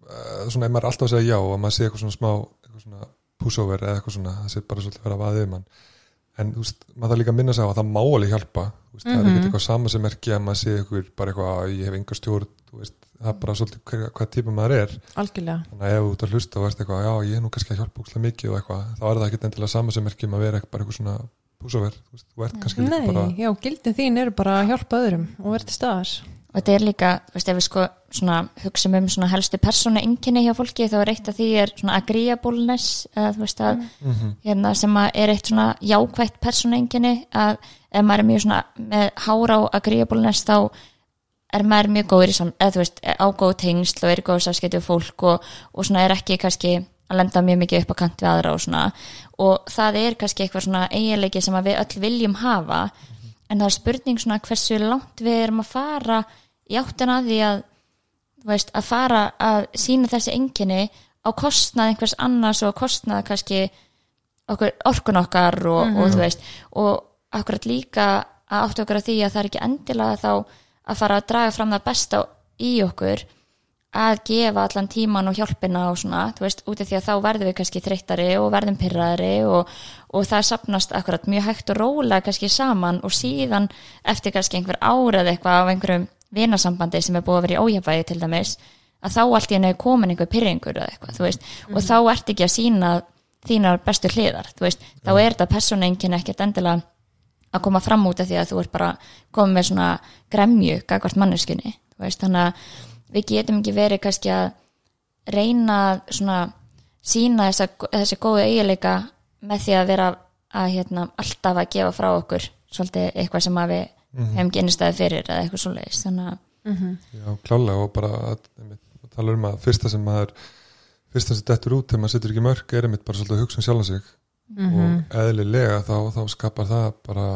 Speaker 3: uh, svona, ef maður er alltaf að segja já og maður sé eitthvað svona smá eitthvað svona pussover eða eitthvað svona, það sé bara svolítið vera að vaðið mann. En þú veist, maður þarf líka að minna sig á að það má alveg hjálpa, veist, það er
Speaker 1: Mhm.
Speaker 3: ekkert eitthvað sama sem merki að maður sé eitthvað bara eitthvað að ég hef enga stjórn, þú veist, það er bara svolítið hver, hvað típa maður er.
Speaker 1: Algjörlega,
Speaker 3: þannig að ef þú ert að hlusta og ert eitthvað já, ég er nú kannski að hjálpa úkslega mikið og eitthvað þá er það ekkert endilega sama sem merki um að vera eitthvað bara eitthvað svona pussover, þú veist, þú ert kannski líka
Speaker 1: nei,
Speaker 3: bara
Speaker 1: já, gildin þín eru bara að hjálpa öðrum og vera til staðar
Speaker 2: og þetta er líka, þú veist, ef við sko svona hugsaum um svona helstu persónu einkenni hjá fólki þá er eitt af því er svona agreeableness eða þú veist að
Speaker 3: Mhm.
Speaker 2: hérna sem að er eitt svona jákvætt persónu einkenni að ef maður er mjög svona með hára á agreeableness þá er maður mjög góður í sam, eða þú veist, á góð tengsl og er í góð sáskeitu fólk og, og svona er ekki kannski að lenda mjög mikið upp á kant við aðra og svona. Og það er kannski eitthvað svona eiginleiki sem við öll viljum hafa. En það er spurning svona hversu langt við erum að fara í áttina að því að veist, að fara að sína þessi enginni á kostnað einhvers annars og kostnað kannski okkur, orkun okkar og, og þú veist. Og akkurat líka að áttu okkur að því að það er ekki endilega þá að fara að draga fram það besta í okkur að gefa allan tíman og hjálpina og svona, þú veist, út af því að þá verðum við kannski þreyttari og verðum pyrraðari og, og það sapnast akkurat mjög hægt og rólega kannski saman og síðan eftir kannski einhver árað eitthvað af einhverjum vinasambandi sem er búið að vera í ójafæði til dæmis, að þá allt í henni er komin einhver pyrringur eða eitthvað, þú veist og þá ert ekki að sína þínar bestu hliðar, þú veist, þá er þetta persónengin ekkert endilega að koma fram út af því að þú ert bara komið með svona gremju gagvart manneskunni, þú veist, þannig að við getum ekki verið kannski að reyna að svona sína þessa, þessi góðu eiginleika með því að vera að hérna, alltaf að gefa frá okkur svolítið eitthvað sem að við hefum ekki innistæði fyrir eða eitthvað svoleiðis. Þannig að
Speaker 3: Já, klálega og bara að, einmitt, að tala um að fyrsta sem maður fyrsta sem dettur út þegar maður setur ekki mörg er einmitt bara svolítið að hugsa um sjálfan sig. Og eðlilega þá, þá skapar það bara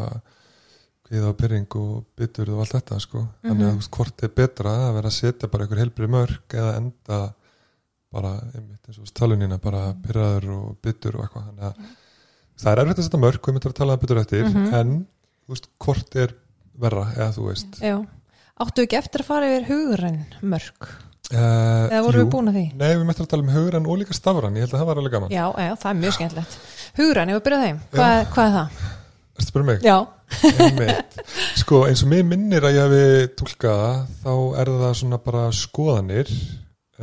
Speaker 3: kviða og byrring og byttur og allt þetta sko. þannig að þú veist hvort er betra að vera að setja bara einhver helbrið mörg eða enda bara einmitt eins og talunina bara byrjaður og byttur og eitthvað. Þannig að það er erfitt að setja mörg og ég myndi að tala um byttur eftir en þú veist hvort er verra eða þú veist.
Speaker 1: Já, áttu ekki eftir að fara yfir hugræn mörk?
Speaker 3: Uh,
Speaker 1: eða voru við búin að því?
Speaker 3: Nei, við mættum að tala um hugrann og líka stafrann, ég held að það var alveg gaman.
Speaker 1: Já, já, það er mjög skemmtilegt. Hugræn, ég það?
Speaker 3: Að spyrja mig?
Speaker 1: Já.
Speaker 3: Sko, eins og mig minnir að ég hefi túlkaða, þá er það svona bara skoðanir.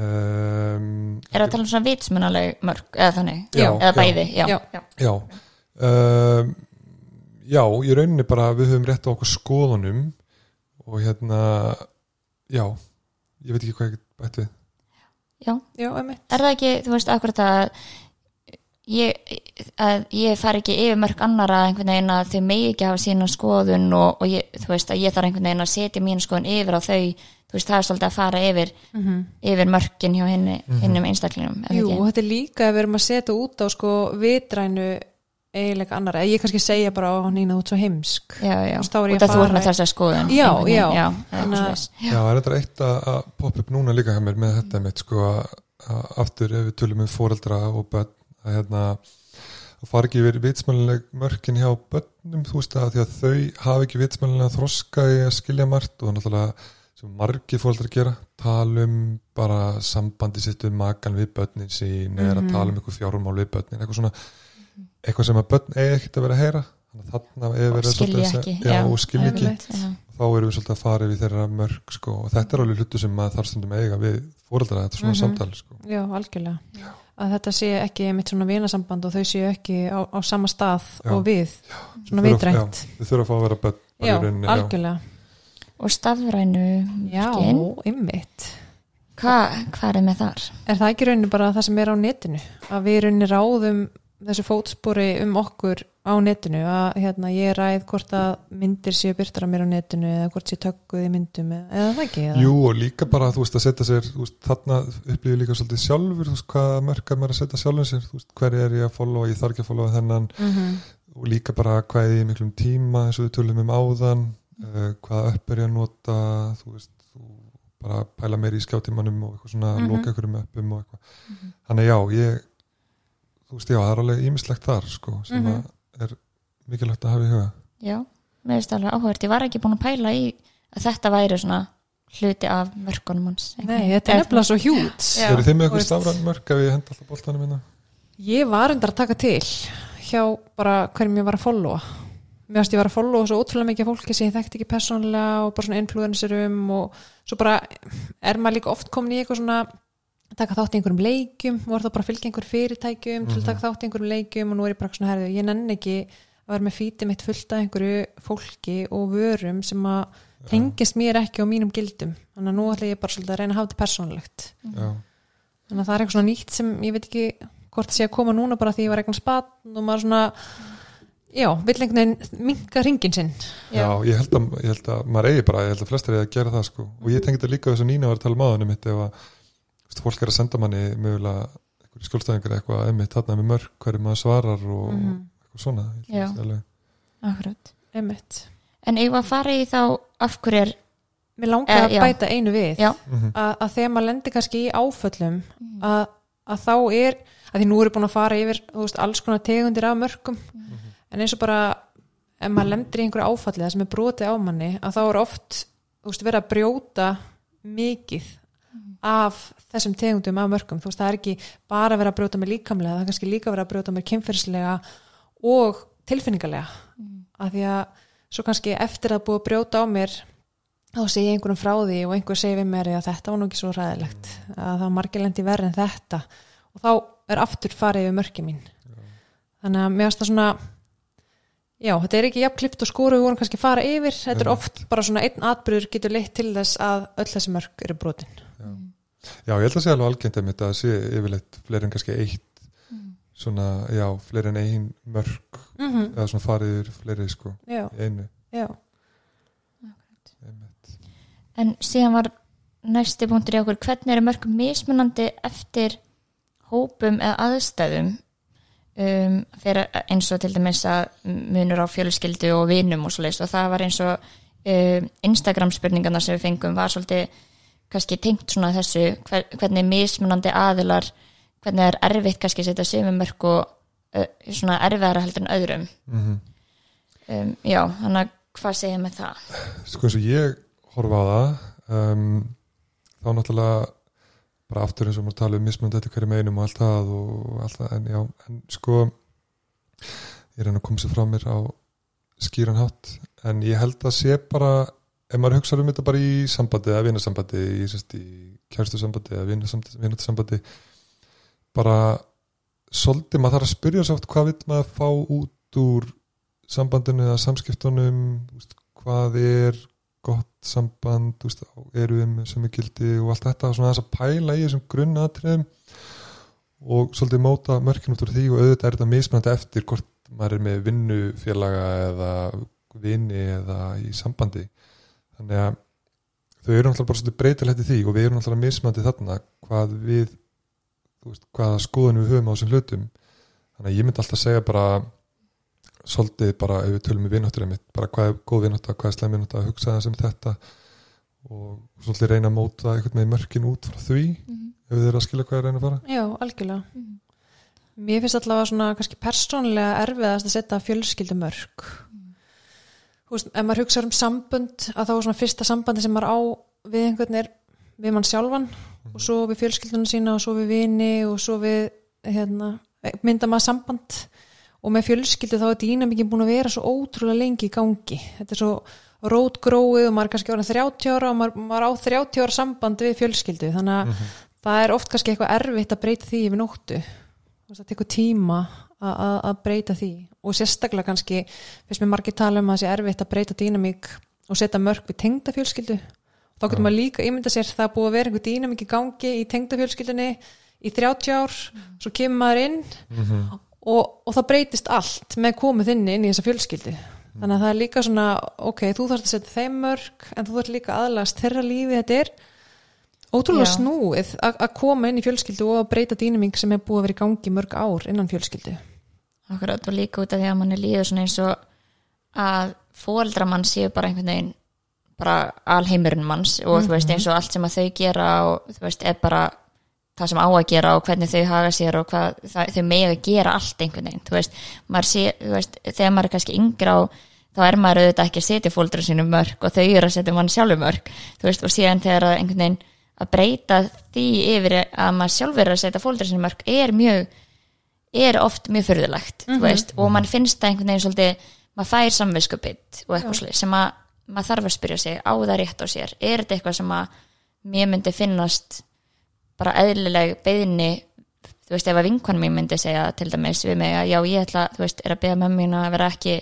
Speaker 3: Um,
Speaker 2: er að tala um svona vitsmunaleg mörg eða þannig,
Speaker 3: Já,
Speaker 2: eða bæði já,
Speaker 1: Já.
Speaker 2: já.
Speaker 3: Já. Um, já, í rauninni bara við höfum rétt á okkur skoðunum og hérna, já, ég veit ekki hvað ég get bætt við.
Speaker 2: já.
Speaker 1: já,
Speaker 2: er það ekki, þú veist, akkurat að ég, að ég fari ekki yfir mörg annara einhvern veginn að þau megi ekki hafa sína skoðun og, og ég, þú veist að ég þarf einhvern veginn að setja mín skoðun yfir á þau. Þú veist, það er svolítið að fara yfir yfir mörkin hjá hinni, hinnum einstaklinum er það
Speaker 1: Jú, og þetta er líka að við erum að setja út á sko vitrænu eiginlega annara, ég kannski segja bara á nýna út svo heimsk.
Speaker 2: Já, já,
Speaker 1: Þú veist, þá er ég
Speaker 2: út
Speaker 1: að
Speaker 2: að þú er
Speaker 1: fara-
Speaker 2: með þessa skoðun.
Speaker 1: Já, já.
Speaker 2: já,
Speaker 1: að-
Speaker 2: eitthvað.
Speaker 3: Já, það er þetta eitt að, að poppa upp núna líka með þetta mitt sko að, að aftur ef við tölum um foreldra og börn að hérna að fara ekki verið vitsmælileg mörkin hjá börnum þú veist að því að þau hafa ekki vitsmælilega þroska í að skilja margt og náttúrulega sem margir fólk gera tala um bara sambandi sitt um makan við börnin sín eða að tala um eitthvað fjármál við börnin eitthvað svona eitthvað sem að börn eigi ekkert að vera að heyra þannig að þarna er
Speaker 2: Og
Speaker 3: verið
Speaker 2: skilji
Speaker 3: að
Speaker 2: ekki,
Speaker 3: já,
Speaker 2: já,
Speaker 3: og skilji ekki.
Speaker 2: Já.
Speaker 3: þá erum við svolítið að fara við þeirra mörg sko. og þetta er alveg hlutu sem maður þarf stundum að eiga við fóreldra, þetta er svona
Speaker 1: Mhm.
Speaker 3: samtal sko.
Speaker 1: Já, algjörlega að þetta sé ekki mitt svona vinasamband og þau séu ekki á, á sama stað
Speaker 3: Já.
Speaker 1: og við svona vitrænt
Speaker 3: já, þau þurfa að fá að vera börn bara
Speaker 1: Já, algjörlega
Speaker 2: og stafrænu
Speaker 1: Já,
Speaker 2: mörkin.
Speaker 1: ymmit
Speaker 2: Hva, hvað er með þar?
Speaker 1: Er það ekki rauninni bara það sem er á netinu að við rauninni ráðum þessu fótspori um okkur á netinu að hérna, ég ræð hvort að myndir séu byrtar að mér á netinu eða hvort séu tökkuð í myndum eða, það ekki eða?
Speaker 3: Jú og líka bara þú veist að setja sér veist, þarna upplýði líka svolítið sjálfur þú veist hvað mörg er að setja sjálfum sér veist hver er ég að followa, ég þarf ekki að followa þennan
Speaker 1: Mhm.
Speaker 3: og líka bara hvað er ég miklum tíma eins og við tölum um áðan uh, hvaða upp er ég að nota þú veist þú bara pæla meir í skjáttímanum og eitthvað svona
Speaker 1: Mhm.
Speaker 3: loka ykkur um uppum og eitthvað þannig já, ég þú veist já, það er alveg ímislegt þar sko, sem
Speaker 1: Mhm.
Speaker 3: að er mikilvægt að hafa í huga
Speaker 2: Já, mér finnst alveg áhugert, ég var ekki búin að pæla í að þetta væri svona hluti af mörkunum hans
Speaker 1: Nei, þetta er nefnilega svo hjút
Speaker 3: eru þið með
Speaker 1: veist.
Speaker 3: stafræn mörg ef ég henda alltaf boltanum minna?
Speaker 1: Ég var undar að taka til hjá bara hverjum ég var að followa Mér varst ég var að followa svo ótrúlega mikið fólki sem ég þekkti ekki persónlega og bara svona influencerum og svo bara er maður líka oft komin í eitthvað svona taka þátt í einhverjum leikjum og er það bara að fylgja einhver fyrirtækjum til að taka þátt í einhverjum leikjum og nú er ég bara svona herðu, ég nenni ekki að vera með fítið mitt fullt af einhverju fólki og vörum sem að tengist mér ekki á mínum gildum. Þannig að nú ætla ég bara svolítið að reyna að hafa þetta persónlegt
Speaker 3: Já,
Speaker 1: þannig að það er eitthvað svona nýtt sem ég veit ekki hvort það sé að koma núna bara því ég var eitthvað spann og maður svona já, vill einhvern veginn minka ringin sinn.
Speaker 3: Já, ég, held að, ég held að maður eigi bara, ég held að flestir eigi að gera það sko. og ég tengi þetta líka þess að Nína var að tala um aðunum mitt ef að veist, fólk er að senda manni mögulega skjólstæðingar eitthvað einmitt þarna með mörg hverju maður svarar og
Speaker 1: Mhm.
Speaker 3: eitthvað svona
Speaker 2: Já. Akkurat.
Speaker 1: Einmitt.
Speaker 2: En ég var að fara í þá af hverju er
Speaker 1: mér langar
Speaker 2: Eh,
Speaker 1: að
Speaker 2: já.
Speaker 1: bæta einu við
Speaker 2: Já.
Speaker 3: Mhm.
Speaker 1: að, að þegar maður lendir kannski í áföllum að, að þá er að því nú er búin að fara yfir veist, alls konar tegundir af mörgum en eins og bara ef maður lendir í einhverju áfalli það sem er brotið á manni að þá er oft veist, verið að brjóta mikið af þessum tegundum af mörgum þú veist, það er ekki bara verið að brjóta mig líkamlega það er kannski líka verið að brjóta mig kynferðslega og tilfinningalega. Að því að svo kannski eftir að búið að brjóta á mér þá segi ég einhverjum frá því og einhver segi við mér að þetta var nú ekki svo ræðilegt að það var margir lendi verið en þetta. Og þá er aftur farið yfir mörki mín. Þannig að mér finnst það svona já, þetta er ekki jafn klipt og skóru við vorum kannski að fara yfir, þetta er
Speaker 3: Nei.
Speaker 1: oft bara svona einn atbyrður getur leitt til þess að öll þessi mörk eru brotin
Speaker 3: Já, ég held að sé alveg algengt að þetta sé yfirleitt fleiri en kannski eitt svona, já, fleiri en ein mörg
Speaker 1: mm -hmm.
Speaker 3: eða svona farið yfir fleiri sko
Speaker 1: já,
Speaker 3: einu.
Speaker 1: Já,
Speaker 3: einmitt.
Speaker 2: En síðan var næsti punktur í okkur, hvernig eru mörg mismunandi eftir hópum eða aðstæðum? Um, eins og til dæmis að munur á fjölskyldu og vinum og svo leist og það var eins og um, Instagram spurningarna sem við fengum var svolítið kannski tengt svona þessu hver, hvernig mismunandi aðilar hvernig er erfitt kannski að setja sömu mörg og uh, svona erfiðara heldur en öðrum
Speaker 3: Mm
Speaker 2: um, já, þannig að hvað segja með það?
Speaker 3: Sko eins og ég horfa á það um, þá náttúrulega bara aftur eins og maður tala um mismunandi eftir hverju meinum og allt það og allt það en já, en sko ég reyna að koma sér frá mér á skýran hátt en ég held að sé bara ef maður hugsa um þetta bara í sambandi eða vinasambandi, í, í kjærstu sambandi eða vinasambandi bara svolítið maður þarf að spyrja oft hvað vil maður fá út úr sambandinu eða samskiptunum veist, hvað er gott samband veist, eru með sem er gildi og allt þetta, svona þess að pæla í þessum grunnatriðum og svolítið móta mörkin út úr því og auðvitað er þetta mismunandi eftir hvort maður er með vinnufélaga eða vini eða í sambandi þannig að þau eru náttúrulega bara svolítið breytilegt í því og við erum náttúrulega mismunandi þarna hvað við þú veist, hvaða skoðun við höfum á þessum hlutum. Þannig að ég myndi alltaf segja bara svolítið bara ef við tölum við vináttur einmitt, bara hvað er góð vinátta, hvað er slæm vinátta að hugsa þessum þetta og svolítið reyna að móta eitthvað með mörkin út frá því ef þið eru að skilja hvað er að reyna að fara.
Speaker 1: Já, algjörlega. Mér finnst allavega svona kannski persónlega erfiðast að setja fjölskyldumörk. Þú veist, ef maður hugsa um sambönd að þá er svona fyrsta sambandi sem maður á við einhvern er við mann sjálfan og svo við fjölskyldunum sína og svo við vini og svo við hérna, mynda maður samband. Og með fjölskyldu þá er dýnamíkin búin að vera svo ótrúlega lengi í gangi. Þetta er svo rótgróið og maður er kannski orðin 30 ára og maður, maður á 30 ára samband við fjölskyldu. Þannig að það er oft kannski eitthvað erfitt að breyta því yfir nóttu. Það tekur tíma að breyta því og sérstaklega kannski fyrst með margir tala um að það sé erfitt að breyta dýnamík og setja mörg við tengda fjölskyldu þá getur maður líka ímynda sér það búið að vera einhver dýnamík í gangi í tengda fjölskyldunni í 30 ár svo kemur maður inn og, og það breytist allt með komið þinni inn í þessa fjölskyldu. Þannig að það er líka svona ok, þú þarfst að setja þeim mörg en þú þarfst líka aðlast þeirra lífi þetta er ótrúlega
Speaker 2: Já.
Speaker 1: snúið að koma inn í fjölskyldu og að breyta dýnamík sem er búið að vera í gangi mörg ár innan fjölskyldu
Speaker 2: Akkurat og líka út af því að manni líður svona eins og að fóreldra mann séu bara einhvern veginn bara alheimurinn manns og þú veist eins og allt sem að þau gera og þú veist er bara það sem á að gera og hvernig þau haga sér og hvað það, þau mega að gera allt einhvern veginn þú veist, maður sé, þú veist, þegar maður er kannski yngra á þá er maður auðvitað ekki að setja fóldra sínum mörg og þau eru að setja mann sjálfur mörg þú veist, og síðan þegar einhvern veginn að breyta því yfir að maður sjálfur er að setja fóldra sínum mörg er mjög er oft mjög fyrðulegt mm veist, og mann finnst það einhvern veginn svolítið maður fær samviskupið og eitthvað svolítið sem að maður þarf að spyrja sig á það rétt á sér? Er þetta eitthvað sem að mér myndi finnast bara eðlileg beðni þú veist ef að vinkon mér myndi segja til dæmis við mig að já ég ætla þú veist er að beða mín að vera ekki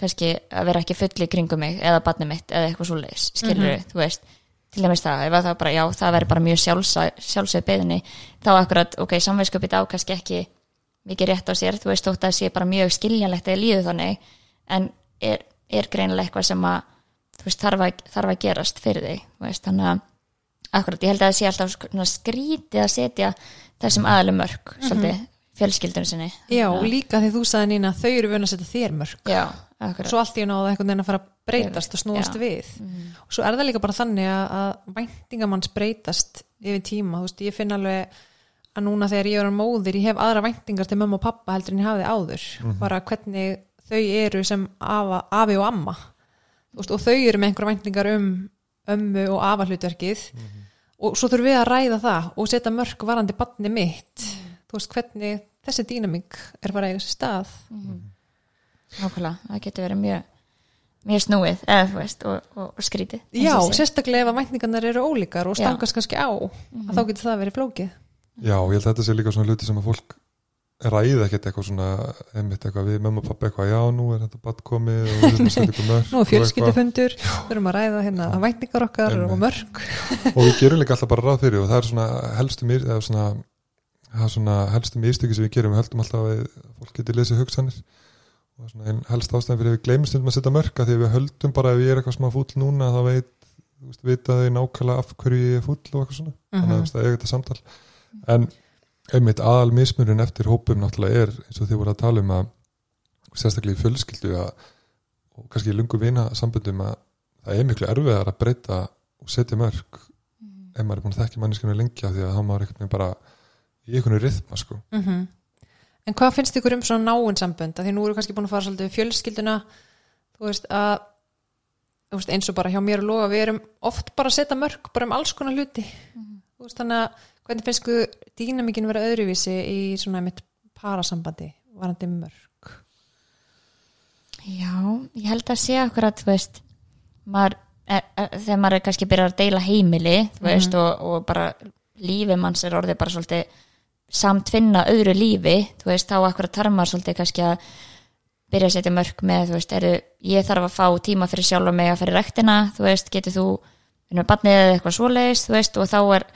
Speaker 2: kannski að vera ekki full í kringum mig eða barnið mitt eða eitthvað svoleiðis skilur þú veist. Til dæmis það, ef að það bara já það verður bara mjög sjálfsög, beðni þá akkurat ok, samvegskupið á kannski ekki mikið rétt á sér, þú veist þótt að það sé bara mjög skiljanlegt eða líðu þannig en er, er greinilega eitthvað sem að þú veist, þarf að, þarf að gerast fyrir þig, þú veist, þannig að akkurat, ég held að það sé alltaf svona skrítið að setja þessum aðalum mörg svolítið, fjölskyldunum sinni.
Speaker 1: Já, og líka því þú sagði Nína að þau eru vun að setja þér mörg
Speaker 2: já,
Speaker 1: svo allt í náða einhvern veginn að fara að breytast og snúast
Speaker 2: Já.
Speaker 1: við. Og svo er það líka bara þannig að væntingamanns breytast yfir tíma, þú veist, ég finn alveg að núna þegar ég er á móðir, ég hef aðra væntingar til mömmu og pappa heldur en ég hafði áður. Bara hvernig þau eru sem afa, afi og amma. Þú veist, og þau eru með einhverja væntingar um ömmu og afa hlutverkið og svo þurfum við að ræða það og setja mörg varandi barni mitt. Þú veist, hvernig þessi dýnamík er bara eiga sér stað.
Speaker 2: Nákvæmlega, það getur verið mjög mjög snúið, eða þú veist og, og, og skrítið
Speaker 1: Já, sérstaklega ef að væntingarnar eru ólíkar og.
Speaker 2: Mhm.
Speaker 1: stangast kannski á að þá getur það verið flókið
Speaker 3: Já, ég held að þetta sé líka svona hluti sem að fólk ræði ekkert eitthvað svona einmitt eitthvað við mömmu og pappa eitthvað já, nú er þetta badd komið og við erum að setja ykkur mörg
Speaker 1: Nú er fjölskyldufundur, við erum að ræða hérna að væntingar okkar og mörg
Speaker 3: og við gerum líka alltaf bara ráð fyrir og það er svona helstu mér eða svona, það er svona helstu místöki sem við gerum, við höldum alltaf að fólk geti lesið hugsanir. Og það er svona einn helst ástæðan fyrir að við gleymum stundum að setja mörg að því við höldum bara ef ég er eitthvað smá fúll núna en einmitt aðal mismunum eftir hópum náttúrulega er eins og þið voru að tala um að sérstaklega í fjölskyldu að, og kannski í lungu vina sambundum að það er miklu erfiðar að breyta og setja mörg ef maður er búin að þekka manneskinu lengja því að þá maður er bara í einhvern rithma sko.
Speaker 1: Mhm. En hvað finnst ykkur um svona náin sambönd? Af Því nú eru kannski búin að fara svolítið við fjölskylduna þú veist að þú veist, eins og bara hjá mér og loga við erum oft bara að setja mörg bara um alls konar hluti þú veist þannig að hvernig finnst ykkur dýnamíkin vera öðruvísi í svona mitt parasambandi varandi mörg
Speaker 2: Já, ég held að sé okkur að þú veist maður, er, er, þegar maður er kannski byrjar að deila heimili þú veist, og, og bara lífið manns er orðið bara svolítið samtvinna öðru lífi þú veist, þá akkur að tarma svolítið kannski að byrja að setja mörg með þú veist, eru, ég þarf að fá tíma fyrir sjálf og mig að fyrir rektina, þú veist, getur þú vinnur barnið eða eitthvað svoleiðis þú veist, og þá er,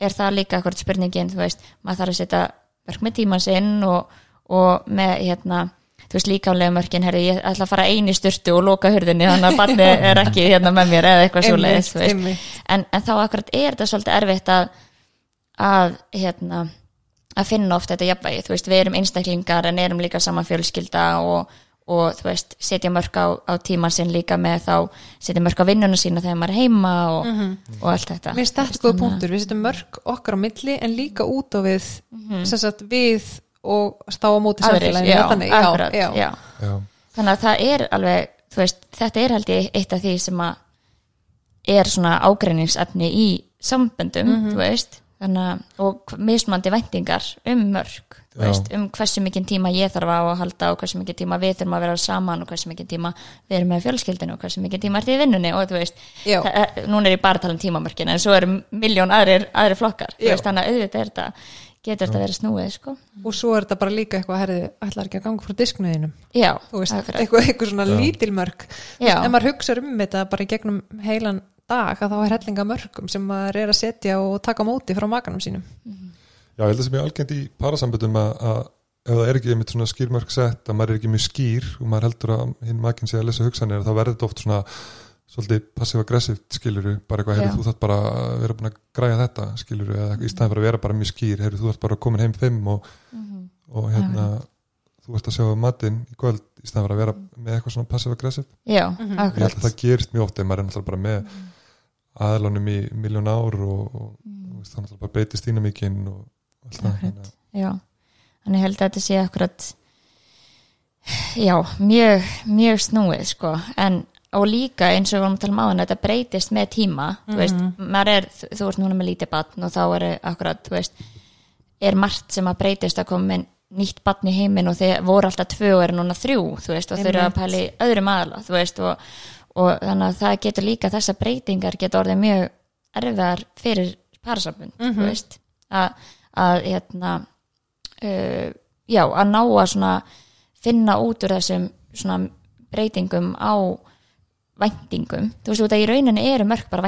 Speaker 2: er það líka akkur spurningin, þú veist, maður þarf að setja mörg með tíma sinn og, og með hérna þú veist líkamlega mörkin, herri, ég ætla að fara einu styrtu og loka hurðinni þannig að barni er ekki hérna með mér eða eitthvað svo leiðis
Speaker 1: einmitt.
Speaker 2: en, en þá akkurat er þetta svolítið erfitt að að hérna að finna oft þetta jafnvægi, þú veist, við erum einstaklingar en erum líka saman fjölskylda og, og þú veist, setja mörg á, á tíman sinn líka með þá setja mörg á vinnuna sína þegar maður er heima og, og allt þetta
Speaker 1: Mér þetta góða punktur, við setjum mörg okkar á milli en líka út á við
Speaker 2: Mhm.
Speaker 1: sem sagt við og stá á móti samfélaginu
Speaker 2: já,
Speaker 1: þannig,
Speaker 2: akkurat,
Speaker 1: já, já.
Speaker 2: já. þannig að það er alveg þú veist, þetta er held ég eitt af því sem að er svona ágreiningsefni í samböndum
Speaker 1: Mhm.
Speaker 2: þú veist, þannig að og mismandi væntingar um mörg veist, um hversu mikinn tíma ég þarf á að halda og hversu mikinn tíma við þurfum að vera saman og hversu mikinn tíma við erum með fjölskyldinu og hversu mikinn tíma er því í vinnunni og þú veist, er, núna er ég bara að tala um tímamörkin en svo eru miljón aðrir, aðrir flokkar veist, þannig að auðvitað er þetta getur þetta verið snúið, sko.
Speaker 1: Og svo er þetta bara líka eitthvað herði, ætlar ekki að ganga frá disknuðinum eitthvað, eitthvað svona
Speaker 3: Já.
Speaker 1: lítilmörk
Speaker 2: Já.
Speaker 1: en maður hugsa um þetta bara í gegnum heilan dag að þá er hellinga mörgum sem maður er að setja og taka móti frá makanum sínum.
Speaker 3: Já, ég held að sem ég algengt í parasamböndum að, að ef það er ekki einmitt svona skýrmörk sett að maður er ekki mjög skýr og maður heldur að hinn makinn sé að lesa hugsanir þá verður þetta oft svona svolítið passiv-aggressivt skiluru, bara eitthvað, heyrðu þú þarf bara að vera búin að græja þetta skiluru, eða í staðin fyrir að vera bara mjög skýr heyrðu þú þarf bara komin heim fimm og,
Speaker 2: Mhm.
Speaker 3: og hérna þú ert að sjá matinn í kvöld í staðin fyrir að vera með eitthvað svona passiv-aggressivt
Speaker 2: já,
Speaker 1: Mhm.
Speaker 3: ég held að það gerist mjög oft ef maður er náttúrulega bara með aðlunum í miljón ár og, og mm. veist, það náttúrulega bara breytist dýna mikinn og allt það þannig að-
Speaker 2: Já, þannig ég held að þetta sé akkurat já, mjög, mjög snúið sko, en og líka eins og við varum að tala um áðan þetta breytist með tíma. Þú veist, maður er, þú, þú ert núna með lítið batn og þá er akkurat, þú veist er margt sem að breytist að koma með nýtt batn í heiminn og þeir voru alltaf tvö og eru núna þrjú, þú veist, og þau eru að pæli öðrum aðla, þú veist, og, og þannig að það getur líka þessar breytingar getur orðið mjög erfiðar fyrir parasambund, þú veist. Að, að hérna uh, já, að ná að svona finna út úr þessum svona breytingum á væntingum, þú veist, út að í rauninni eru mörg bara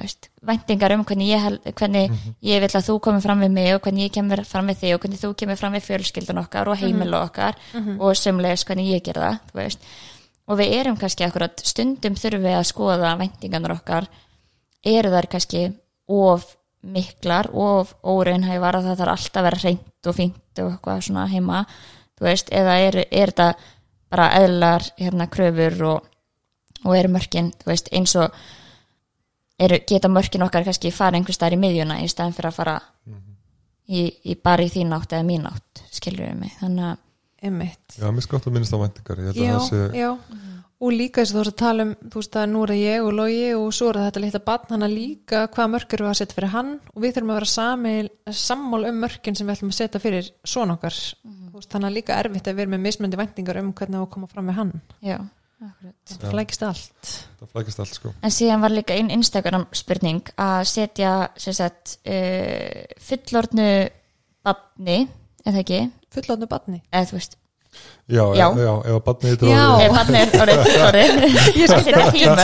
Speaker 2: veist, væntingar um hvernig ég, hvernig ég vil að þú komir fram við mig og hvernig ég kemur fram við þig og hvernig þú kemur fram við fjölskyldun okkar og heimilu okkar og sömulegis hvernig ég ger það þú veist, og við erum kannski akkurat stundum þurfum við að skoða væntingarnar okkar. Eru þær kannski of miklar of óraunhæfar að það þarf alltaf að vera hreint og fínt og eitthvað svona heima þú veist, eða er, er þetta bara eðlar hérna kröfur og, og eru mörkin, þú veist, eins og eru, geta mörkin okkar kannski fara einhvers staðar í miðjuna í staðan fyrir að fara í, í bara í þín átt eða mín átt, við mig? Þannig að,
Speaker 1: einmitt.
Speaker 3: Já, mér skott að minnast á væntingar. Ég held
Speaker 1: já,
Speaker 3: sé
Speaker 1: já. Og líka þess að þú ert að tala um þú veist að nú er ég og logi og svo er þetta litla batn hann að líka hvaða mörk eru að setja fyrir hann og við þurfum að vera samil, sammál um mörkin sem við ætlum að setja fyrir svona okkar. Þú veist þannig að líka erfitt að vera með mismöndi væntingar um hvernig að koma fram með hann.
Speaker 2: Já, akkurat.
Speaker 1: Þetta flækist allt.
Speaker 3: Það flækist allt sko.
Speaker 2: En síðan var líka einn Instagram spurning að setja sem sagt, uh, fullorðnu badni, eða ekki,
Speaker 1: fullotnu batni
Speaker 2: eða þú veist,
Speaker 3: Já,
Speaker 2: Já.
Speaker 3: já, já ef að
Speaker 2: badni er orðið fullorðið, að setja tímur.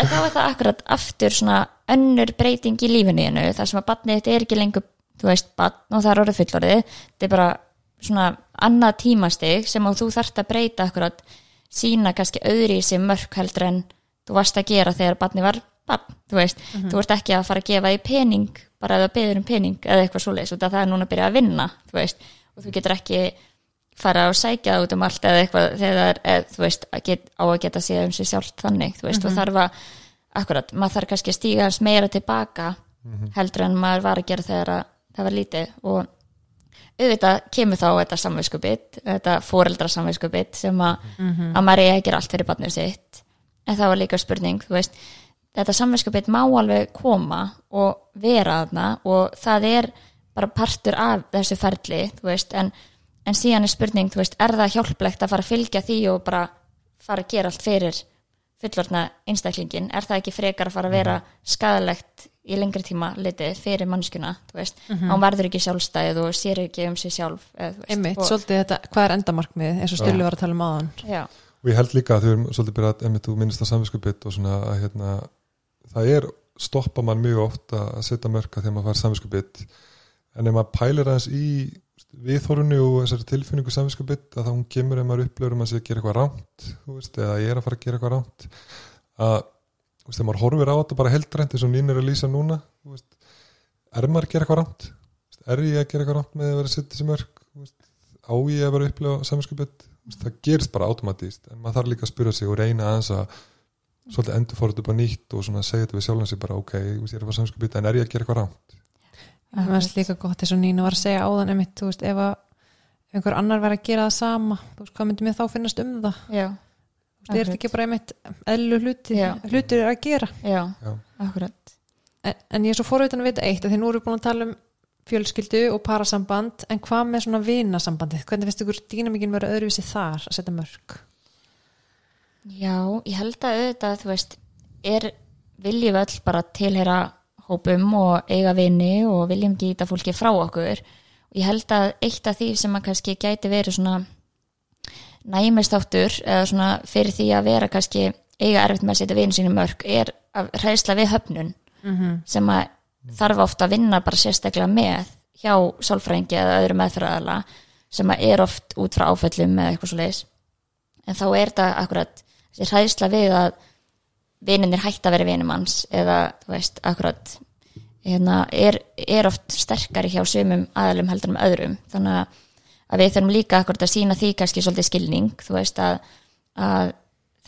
Speaker 2: en þá er það akkurat aftur svona önnur breyting í lífinu þínu, þar sem að badnið þetta er ekki lengur, þú veist, badn og það er orðið fullorðið, þetta er bara svona annað tímastig sem að þú þarft að breyta akkurat sína kannski öðri í sig mörk heldur en þú varst að gera þegar badni var badn, þú veist, þú ert ekki að fara að gefa því pening, bara eða beður um pening eða eitthvað svoleiðis, út af það er núna að byrja að vinna þú veist, og þú getur ekki fara og sækja það út um allt eða eitthvað þegar eð, þú veist, að get, á að geta séð um sig sjálft þannig, þú veist, og þarf að akkurat, maður þarf kannski að stíga hans meira tilbaka heldur en maður var að gera þegar að það var lítið. Og auðvitað kemur þá þetta samviskubit þetta foreldra samviskubit sem að, að maður er gera allt fyrir barnið sitt. En það var líka spurning þú veist, þetta samviskubit má alveg koma og vera þarna og það er bara partur af þessu ferli veist, en, en síðan er spurning veist, er það hjálplegt að fara að fylgja því og bara fara að gera allt fyrir fullorðna einstaklingin er það ekki frekar að fara að vera skadalegt í lengri tíma litið fyrir mannskuna, þú veist, mm hún verður ekki sjálfstæð og sér ekki um sig sjálf veist,
Speaker 1: einmitt,
Speaker 2: og,
Speaker 1: svolítið þetta, hvað er endamarkmið eins og Stulli var að tala um aðan
Speaker 3: og ég held líka að þau erum svolítið byrjað að emitt, þú minnist að samviskupið og svona að hérna, það er stoppa mann mjög oft að setja mörka þegar maður fær samviskupið en ef maður pælir aðeins í viðhorunni og þessari tilfinningu samviskupið að þá hún kemur ef maður upplifur um að sé að gera eitthvað rámt veist, eða ég er að fara að gera eitthvað rámt að veist, ef maður horfir á þetta bara heldrænt eins og nín er að lýsa núna veist, er maður að gera eitthvað rámt er ég að gera eitthvað rámt með að vera mörk? Þú veist, á ég að vera að upplifa samviskupið það gerist bara automatíst en maður þarf líka að spyrja sig og reyna aðeins að svolítið endur fór þetta upp á nýtt og segja þetta við bara ok, ég er að fara samskupið en er ég að gera eitthvað rámt
Speaker 1: mér finnst líka gott eins og Nína var að segja áðan einmitt, þú veist, ef að einhver annar væri að gera það sama þú veist, hvað myndi mér þá finnast um það?
Speaker 2: Já,
Speaker 1: þú veist, er ekki bara einmitt eðlu hluti,
Speaker 2: Já.
Speaker 1: hlutir að gera?
Speaker 2: Já,
Speaker 3: Já.
Speaker 2: akkurat.
Speaker 1: En, en ég er svo forveitin að vita eitt að því nú erum við búin að tala um fjölskyldu og parasamband en hvað með svona vinasambandið? Hvernig finnst ykkur dýnamíkin vera öðruvísi þar að setja mörg
Speaker 2: Já, ég held að auðvitað, þú veist, er viljum við öll bara tilheyra hópum og eiga vini og viljum geta fólki frá okkur og ég held að eitt af því sem að kannski gæti verið svona næmistáttur eða svona fyrir því að vera kannski eiga erfitt með að setja vini sínu mörg er að hræðsla við höfnun -hmm. sem að þarf ofta að vinna bara sérstaklega með hjá sálfrængi eða öðru meðfæraðala sem að er oft út frá áföllum eða eitthvað svo leiðis en þá er þetta akkurat þessi hræðsla við að vininir hætt að vera vinum hans eða þú veist, akkurat hérna, er, er oft sterkari hjá sumum aðalum heldur með öðrum. Þannig að við þurfum líka akkurat að sína því kannski svolítið skilning þú veist að, að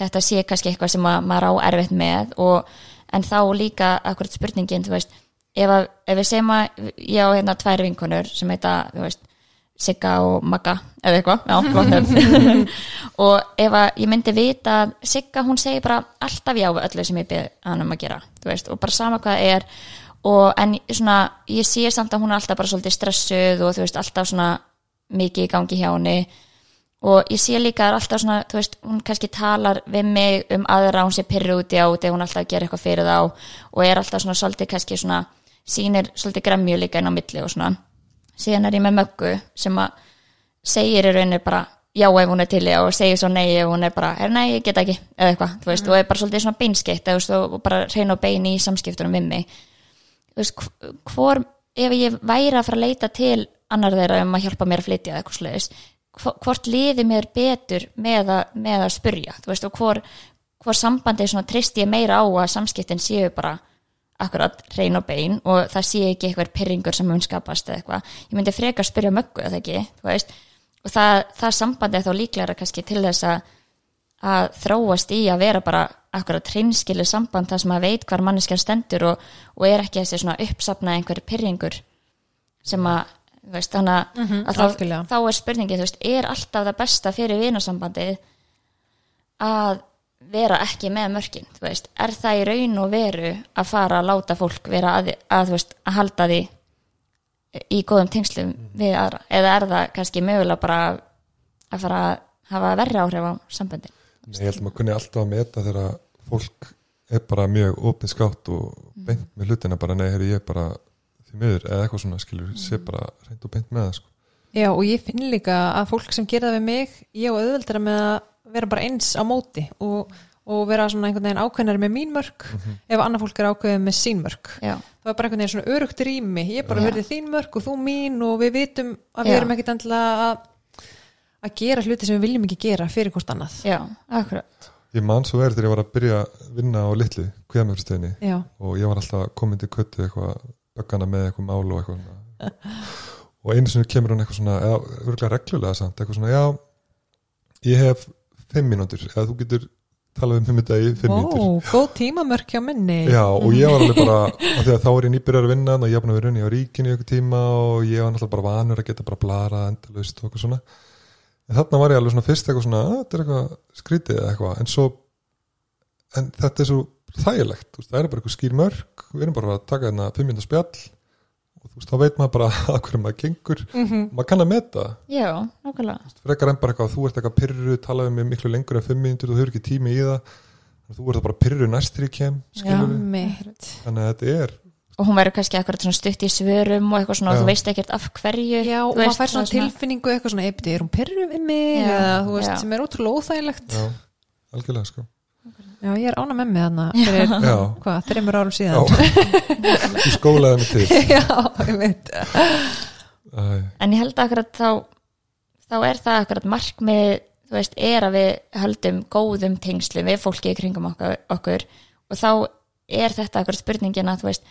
Speaker 2: þetta sé kannski eitthvað sem að, maður á erfitt með og, en þá líka akkurat spurningin, þú veist ef, að, ef við segjum að ég á hérna tvær vinkonur sem heita, þú veist Sigga og Magga eða eitthvað, já, flott nöfn. Og ef að ég myndi vita að Sigga hún segir bara alltaf já við öllu sem ég byrð hann um að gera þú veist, og bara sama hvað er. Og en svona, ég sé samt að hún er alltaf bara svolítið stressuð og þú veist, alltaf svona mikið í gangi hjá henni. Og ég sé líka að er alltaf svona, þú veist, hún kannski talar við mig um aðra, hún sé pyrru út í át eða hún alltaf gera eitthvað fyrir þá. Og er alltaf svona svolítið kannski svona sýnir svolítið gremju líka inn á milli og svona síðan er ég með möggu sem að segir í rauninni bara já ef hún er til í og segir svo nei ef hún er bara, er nei ég get ekki eða eitthvað, þú veist, og er bara svolítið svona beinskeitt og bara reyna og bein í samskiptunum við mig. Þú veist, hv- hvor ef ég væri að fara að leita til annar þeirra um að hjálpa mér að flytja eitthvað sliðis, hvort liði mér betur með að, með að spurja þú veist, og hvor, hvor sambandi svona trist ég meira á að samskiptin séu bara akkurat reyn og bein og það sé ekki eitthvað pyrringur sem mun skapast eða eitthvað, ég myndi frekar spyrja möggu eða ekki, þú veist? Og það, það sambandi er þá líklega kannski til þess að, að þróast í að vera bara akkurat hreinskilu samband þar sem að veit hvar manneskjan stendur og, og er ekki þessi svona uppsapna einhver pyrringur sem að, veist, þannig að, að þá, þá er spurningin, þú veist, er alltaf það besta fyrir vinasambandið að vera ekki með mörkin, þú veist, er það í raun og veru að fara að láta fólk vera að, að þú veist, að halda því í góðum tengslum við aðra, eða er það kannski mögulega bara að fara að hafa verri áhrif á samböndin?
Speaker 3: Nei, ég held að maður kunni alltaf að meta þegar fólk er bara mjög opinskátt og beint með hlutina bara nei, herri, ég bara því miður eða eitthvað svona skilur, sé bara reynd og beint með það sko.
Speaker 1: Já, og ég finn líka að fólk sem gera það við mig, ég og auðveldara með að vera bara eins á móti og, og vera svona einhvern veginn ákveðnari með mín mörg ef annað fólk er ákveðið með sín mörg
Speaker 2: Já,
Speaker 1: það er bara einhvern veginn svona örugt rými. Ég bara
Speaker 2: Já.
Speaker 1: verði þín mörg og þú mín og við vitum að við erum ekkit endilega að að gera hluti sem við viljum ekki gera fyrir hvort annað.
Speaker 2: Já, akkurat.
Speaker 3: Ég man svo verið þegar ég var að byrja að vinna á litlu kveðmjöfstöðinni
Speaker 1: Já,
Speaker 3: og ég var alltaf komin til köttu eitthvað böggana með eitthvað mál og eitthvað og einu sinni kemur hann eitthvað svona eða örgulega reglulega samt, eitthvað svona já, ég hef fimm mínútur. Eða þú getur talað um fimm í dagi fimm mínútur.
Speaker 1: Ó, góð tímamörk hjá minni.
Speaker 3: Já, og ég var alveg bara þá er ég nýbyrjar að vinna og ég hef búin að vera unni á ríkinu í eitthvað tíma og ég var náttúrulega bara vanur að geta bara blara endalaust og eitthvað svona. En þarna var ég alveg svona fyrst eitthvað svona "Ah, þetta er eitthvað skrítið eða eitthvað. En svo en þetta er svo þægilegt, það er bara eitthvað skýr mörg við erum bara að taka þarna fimm minna spjall og þú veist, þá veit maður bara að hverju maður gengur,
Speaker 1: Mhm.
Speaker 3: maður kann að meta.
Speaker 2: Já, nákvæmlega.
Speaker 3: Frekar en bara eitthvað, þú ert eitthvað pyrru talaðu mig miklu lengur en fimm mínútur og þú hefur ekki tími í það. Þú ert bara pyrru næst þegar ég kem
Speaker 1: Já,
Speaker 3: þannig að þetta er
Speaker 2: og hún verður kannski svona stutt í svörum og eitthvað svona
Speaker 3: Já.
Speaker 2: þú veist ekkert af hverju
Speaker 1: Já, og maður fær svona
Speaker 2: það
Speaker 1: tilfinningu eitthvað svona, eða er hún perru við mig?
Speaker 2: Já,
Speaker 1: eða, þú veist, sem er ótrúlega óþægilegt.
Speaker 3: Já, algjörlega sko
Speaker 1: Já, ég er ána með mig þarna fyrir,
Speaker 3: Já.
Speaker 1: hvað, þreymur árum
Speaker 3: Já,
Speaker 1: síðan
Speaker 3: þú skólaði mig til.
Speaker 1: Já, ég veit
Speaker 2: en ég held að akkurat þá þá er það akkurat markmið þú veist, er að við höldum góðum tengslum við fólki í kringum okkur, okkur. Og þá er þetta akkurat spurningin að þú veist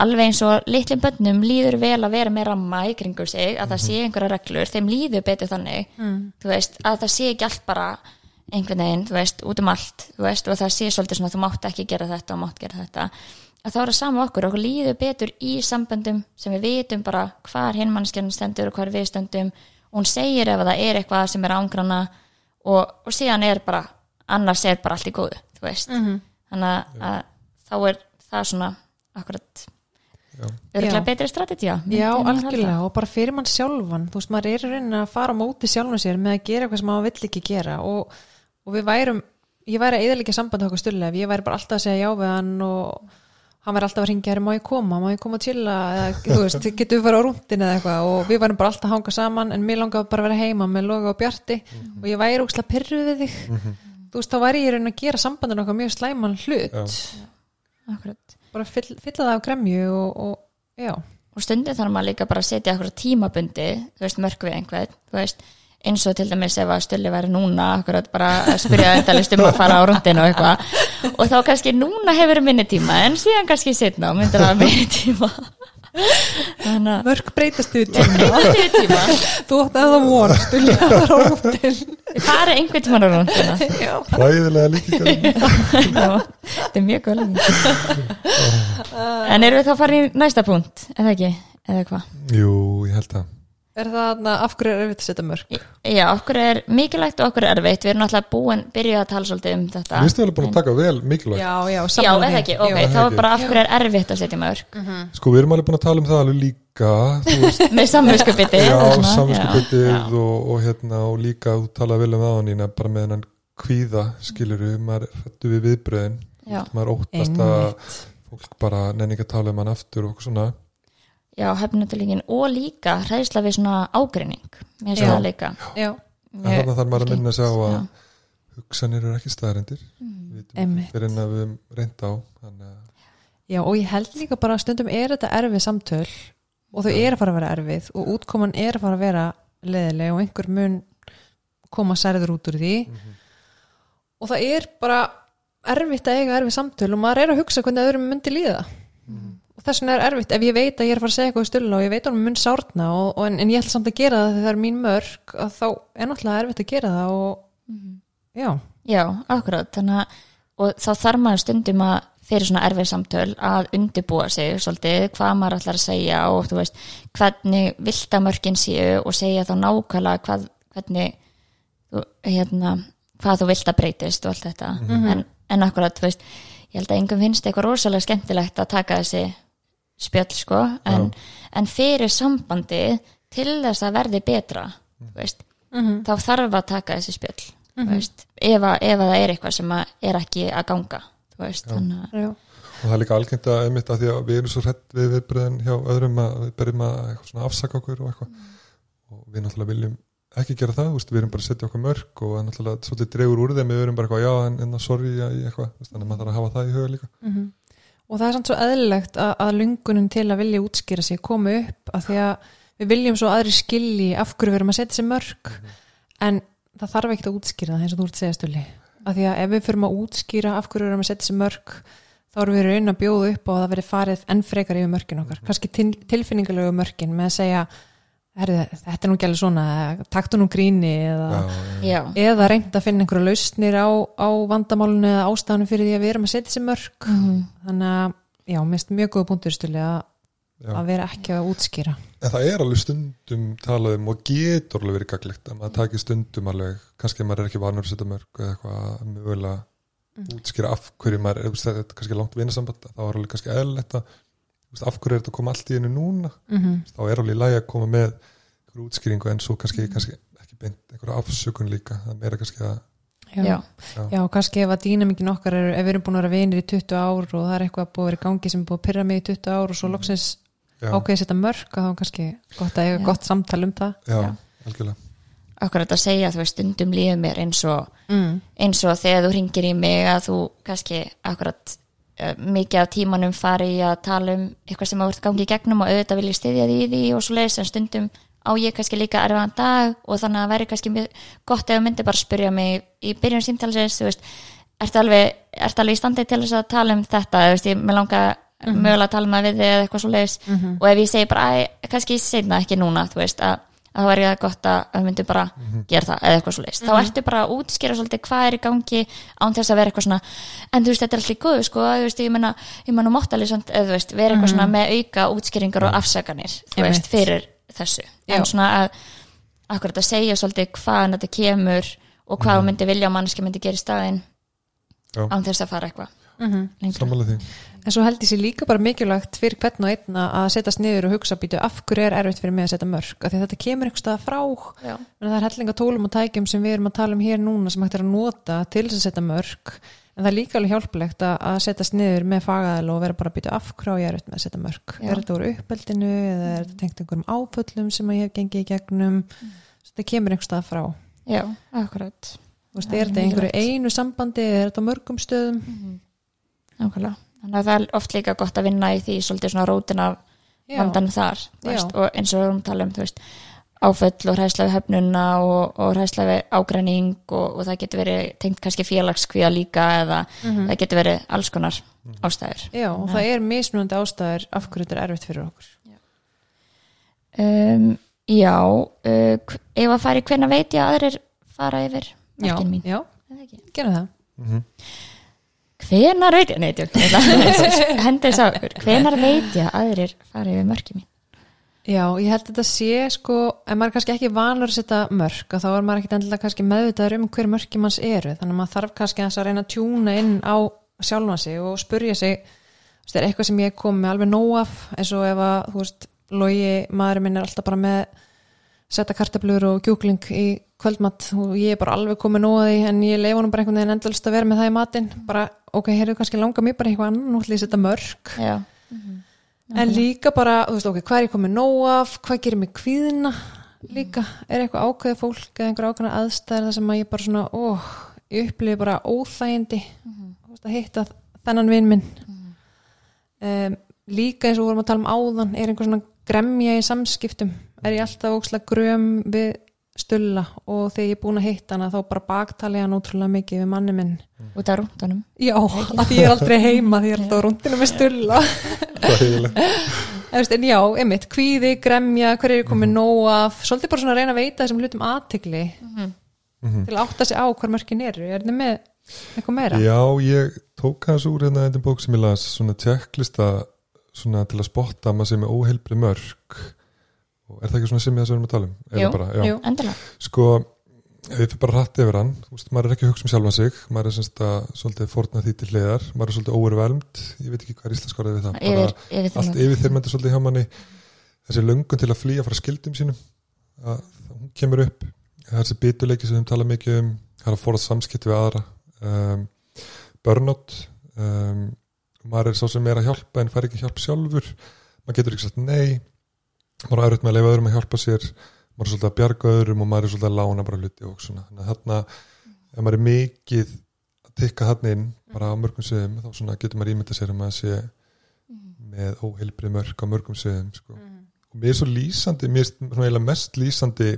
Speaker 2: alveg eins og litlum bönnum líður vel að vera með ramma í kringum sig að það sé einhverja reglur, þeim líður betur þannig
Speaker 1: mm.
Speaker 2: þú veist, að það sé ekki allt bara einhvern veginn, þú veist, út um allt þú veist, og það sé svolítið svona, þú mátt ekki gera þetta og mátt gera þetta að þá er það sama okkur, okkur líður betur í samböndum sem við vitum bara hvar hinn mannskjarnin stendur og hvar við stöndum. Og hún segir ef það er eitthvað sem er ángrana og, og síðan er bara annars er bara allt í góðu þú veist, þannig að, að þá er það svona akkurat
Speaker 3: Já.
Speaker 2: örgulega betri strategía myndi
Speaker 1: Já, algjörlega og bara fyrir mann sjálfan þú veist, maður er í rauninni að fara á móti sjálfan sér með að gera eitthvað sem maður vill ekki gera og, og við værum ég væri að eðalega sambandi okkur stulli ef ég væri bara alltaf að segja já við hann og hann væri alltaf að ringja, "Herri, má ég koma, má ég koma að chilla? Eða, þú veist, getur við fara á rúndin eða eitthvað. Og við værum bara alltaf að hanga saman en mér langaði bara að vera heima með loga og bjarti. Og ég væri úkslega pyrruð við þig. Þú veist, þá væri ég í rauninni að gera sambandin okkar mjög slæman hlut.
Speaker 3: Já.
Speaker 2: akkurat.
Speaker 1: Bara fyll, fylla það af gremju og, og já,
Speaker 2: og stundum þarf maður líka bara að setja akkurat tímabundi, þú veist, mörg við einhvern þú veist, eins og til dæmis ef að stulli væri núna, akkurat bara að spyrja endalist um að fara á rúndinu og eitthvað. Og þá kannski núna hefur minni tíma en síðan kannski setna og myndir að minni tíma. Þannig að
Speaker 1: mörg breytast yfir tíma. Þú átt að það von Stulli að fara á rúndin
Speaker 2: þið farið einhvern tíma á
Speaker 3: hræðilega líkingar
Speaker 2: Já, þetta er mjög góð líka En erum við þá að fara í næsta punkt, eða ekki, eða hvað?
Speaker 3: Jú, ég held að
Speaker 1: er það þarna, af hverju er erfitt að setja mörg?
Speaker 2: Já, okkur er mikilvægt og okkur er erfitt? Við erum náttúrulega búin, byrjuð að tala svolítið um þetta.
Speaker 3: Mér finnst þið alveg búin að taka vel mikilvægt.
Speaker 1: Já, já,
Speaker 2: Já, eða ekki, ok, þá er bara af hverju er erfitt að setja mörg
Speaker 3: Sko, við erum alveg búin að tala um það alveg líka
Speaker 2: Með samvinskupiti
Speaker 3: já, samvinskupitið og, og hérna og líka þú talaði vel um það á nýna bara með hennan kvíða skiluru, maður hrættu við viðbröðin
Speaker 2: Já,
Speaker 3: aftur og svona
Speaker 2: líka hræðsla við svona ágreining Mér finnst
Speaker 1: Já.
Speaker 2: það líka.
Speaker 1: Já,
Speaker 3: en þannig þarf maður að minna sig á að
Speaker 2: Já.
Speaker 3: hugsanir eru ekki við
Speaker 1: Einmitt.
Speaker 3: ekki fyrir en að við höfum reynd á þannig að
Speaker 1: já, og ég held líka bara að stundum er þetta erfið samtöl og þau er að fara að vera erfið og útkoman er að fara að vera leðileg og einhver mun koma særður út úr því. Og það er bara erfitt að eiga erfið samtöl og maður er að hugsa hvernig öðrum myndi líða. Og þess vegna er erfitt ef ég veit að ég er að fara að segja eitthvað í stölu og ég veit að hún mun sárna og, og en, en ég ætla samt að gera það þegar það er mín mörg að þá er náttúrulega erfitt að gera það og já,
Speaker 2: Já, akkurat, þannig að og þá þarf maður stundum að fyrir svona erfið samtöl að undibúa sig svolítið, hvað maður ætlar að segja og þú veist, hvernig viltamörkin séu og segja þá nákvæmlega hvað, hvernig þú, hérna, hvað þú vilt að breytist og allt þetta, en, en akkurat þú veist, ég held að engum finnst eitthvað rosalega skemmtilegt að taka þessi spjöll sko, en, en fyrir sambandið til þess að verði betra, þú veist þá þarf að taka þessi spjöll þú veist, ef, að, ef að það er eitthvað sem að er ekki að ganga þú veist, þannig að
Speaker 1: já,
Speaker 3: og það er líka algengt að einmitt að því að við erum svo hrætt við viðbröðin hjá öðrum að við berjum að eitthvað svona afsaka okkur og eitthvað. Og við náttúrulega viljum ekki gera það, þú veist, við erum bara að setja okkur mörg og náttúrulega svolítið dregur úr þeim við erum bara eitthvað, já, en, en sorry, já, eitthvað. Þú veist, þannig að maður þarf að hafa það í huga líka
Speaker 1: og það er samt svo eðlilegt að, að lungunin til að vilja útskýra sig komi upp af því að við viljum svo aðri skilji af hverju við erum að setja sér mörg en það þarf ekki að útskýra það eins og þú ert að segja stulli. Af því að ef við fyrum að útskýra af hverju við erum að setja sér mörg þá erum við raun að bjóða upp og það verið farið enn frekar yfir mörgin okkar. Kannski til, tilfinningalegu mörgin með að segja Herri, þetta er nú ekki alveg svona taktu nú gríni eða,
Speaker 3: já,
Speaker 1: eða reynd að finna einhverja lausnir á, á vandamálinu eða ástæðanum fyrir því að við erum að setja sér mörg þannig að, já, mér finnst mjög góða punktur stuli að, vera ekki að útskýra.
Speaker 3: En það er alveg stundum talað um og getur alveg verið gaglegt að maður takir stundum alveg, kannski maður er ekki vanur að setja mörg eða eitthvað mögulega útskýra af hverju maður er, þú veist, þetta er kannski langt vinasamband, þá er alveg kannski eðlilegt að þú veist, af hverju er þetta að koma allt í einu núna
Speaker 1: mm -hmm.
Speaker 3: þá er alveg lagi að koma með einhverju útskýringu en svo kannski, kannski ekki beint einhverju afsökun líka það er meira kannski að
Speaker 1: já.
Speaker 2: já,
Speaker 1: Já. kannski ef að dýnamíkin okkar er, ef við erum búin að vera vinir í 20 ár og það er eitthvað búið að vera í gangi sem er búið að pyrra mig í 20 ár og svo loksins
Speaker 3: já,
Speaker 1: ákveðið setja mörg og þá er kannski gott að eiga
Speaker 2: Já.
Speaker 1: gott samtal um það
Speaker 3: já,
Speaker 2: Já.
Speaker 3: algjörlega
Speaker 2: akkurat að segja þú veist, stundum líður mér eins og
Speaker 1: mm.
Speaker 2: eins og þegar þú ringir í mig að þú kannski akkurat mikið af tímanum fari að tala um eitthvað sem ert gangi í gegnum og auðvitað vil ég styðja því í því og svo leiðis en stundum á ég kannski líka erfaðan dag og þannig að það væri kannski mjög gott ef þú myndir bara spyrja mig í byrjun símtalsins þú veist, ertu alveg, ertu alveg í standi til þess að tala um þetta, þú veist, ég með langa mögulega að tala með við þig eða eitthvað svo leiðis og ef ég segi bara, kannski seinna ekki núna þú veist, að, að það væri það gott að við myndum bara gera það eða eitthvað svo leist, þá ertu bara að útskýra svolítið hvað er í gangi án þess að vera eitthvað svona en þú veist, þetta er alltaf í góðu sko þú veist, ég menna, ég menna móttali eða þú veist, vera eitthvað svona með auka útskýringar og afsaganir, þú veist, fyrir þessu,
Speaker 1: Já.
Speaker 2: en svona að akkurat að segja svolítið hvaðan þetta kemur og hvað þú myndi vilja að mannski myndi gera í staðinn
Speaker 3: Já.
Speaker 2: án þess að fara eitthvað.
Speaker 3: Sammála því
Speaker 1: En svo held ég sér líka bara mikilvægt fyrir hvern og einn að setjast niður og hugsa býtu af hverju er erfitt fyrir mig að setja mörg af því að þetta kemur einhvers staðar frá. Það er hellinga tólum og tækjum sem við erum að tala um hér núna sem hægt er að nota til þess að setja mörg en það er líka alveg hjálplegt að, setjast niður með fagaðal og vera bara að býta af hverju ég er erfitt með að setja mörg
Speaker 2: Já.
Speaker 1: er þetta úr uppeldinu eða er þetta tengt einhverjum áföllum sem ég hef gengið í gegnum? Svo þetta kemur einhvers staðar frá
Speaker 2: Já, Já. Þannig að það er oft líka gott að vinna í því svolítið svona rótin af vandanum þar
Speaker 1: Já.
Speaker 2: veist, og eins og við erum að tala um veist, áföll og hræsla við hefnuna og, og hræsla við ágræning og, og það getur verið tengt kannski félagskvíða líka eða það getur verið alls konar ástæður.
Speaker 1: Já, og það er mismunandi ástæður af hverju þetta er erfitt fyrir okkur.
Speaker 2: Um, Já uh, ef að fara í hvenna veit ég að aðrir fara yfir
Speaker 1: Já, já,
Speaker 2: Eða ekki?
Speaker 1: gerum það
Speaker 2: Hvenar veit ég, nei, tjók, hendur sá okkur, hvenar veit ég að aðrir fara yfir mörki mín?
Speaker 1: Já, ég held að þetta sé sko, ef maður er kannski ekki vanur að setja mörk að þá er maður ekkit endilega kannski meðvitaður um hver mörki manns eru, þannig að maður þarf kannski að reyna að tjúna inn á sjálfa sig og spurja sig, þú veist, er eitthvað sem ég kom með alveg nóg af, eins og ef að, þú veist, logi maðurinn minn er alltaf bara með setja kartablur og kjúkling í kvöldmatt og ég er bara alveg komið því en ég leif honum bara einhvern veginn endalist að vera með það í matinn. Bara, ok, heyrðu kannski langar mér bara eitthvað annan, nú ætla ég að setja mörk.
Speaker 2: Já,
Speaker 1: en líka bara, þú veist, ok, hvað er ég komið nóg af? Hvað gerir mig kvíðina? Líka, er eitthvað ákveðið fólk eða einhver ákveðna aðstæður þar sem að ég bara svona ó, ég upplifi bara óþægindi þú veist, að hitta þennan vinn minn. Um, líka eins og við vorum að tala um áðan er einhver svona gremja í samskiptum er ég alltaf ókslega gröm við stulla og þegar ég er búin að hitta hana þá bara baktali hann ótrúlega mikið við manni minn.
Speaker 2: Út af rúndunum
Speaker 1: já, að því ég er aldrei heima því ég er alltaf á rúndinu með stulla.
Speaker 3: Er
Speaker 1: En, já, einmitt, kvíði, gremja, hver er komið nóg af, svolítið bara svona að reyna að veita þessum hlutum aðtegli til að átta sig á hver mörkin eru, er þetta með eitthvað meira?
Speaker 3: Já, ég tók hans úr hérna þetta bók sem ég las svona tjekklista svona til að spotta maður sem er óheilbrið mörg og er það ekki svona sem ég þess að við erum að tala um?
Speaker 2: Jú,
Speaker 3: bara,
Speaker 1: jú.
Speaker 2: endilega.
Speaker 3: Sko, ef við bara rætt yfir hann. Þú veist, maður er ekki að hugsa um sjálfan sig. Maður er semst að svolítið fórna því til hliðar. Maður er svolítið overvelmt, ég veit ekki hvað er íslensk orðið við það.
Speaker 2: Yfir,
Speaker 3: bara
Speaker 2: yfir
Speaker 3: allt
Speaker 2: þeim
Speaker 3: yfir þeir myndi svolítið hjá manni. Þessi löngun til að flýja frá skildum sínum. Að hún kemur upp. Þessi bituleiki sem við talað mikið um. Það er að forða samskipti við aðra. Um, burnout. Um, maður er svo sem er að hjálpa en fær ekki hjálp sjálfur. Maður getur ekki sagt nei maður er auðvitað með að leifa öðrum að hjálpa sér maður er svolítið að bjarga öðrum og maður er svolítið að lána bara hluti og svona þannig að þarna ef maður er mikið að tikka þarna inn bara á mörgum sögum þá svona getur maður ímyndað sér að maður sé með óheilbrið mörg á mörgum sögum sko. og mér er svo lýsandi mér er svona mest lýsandi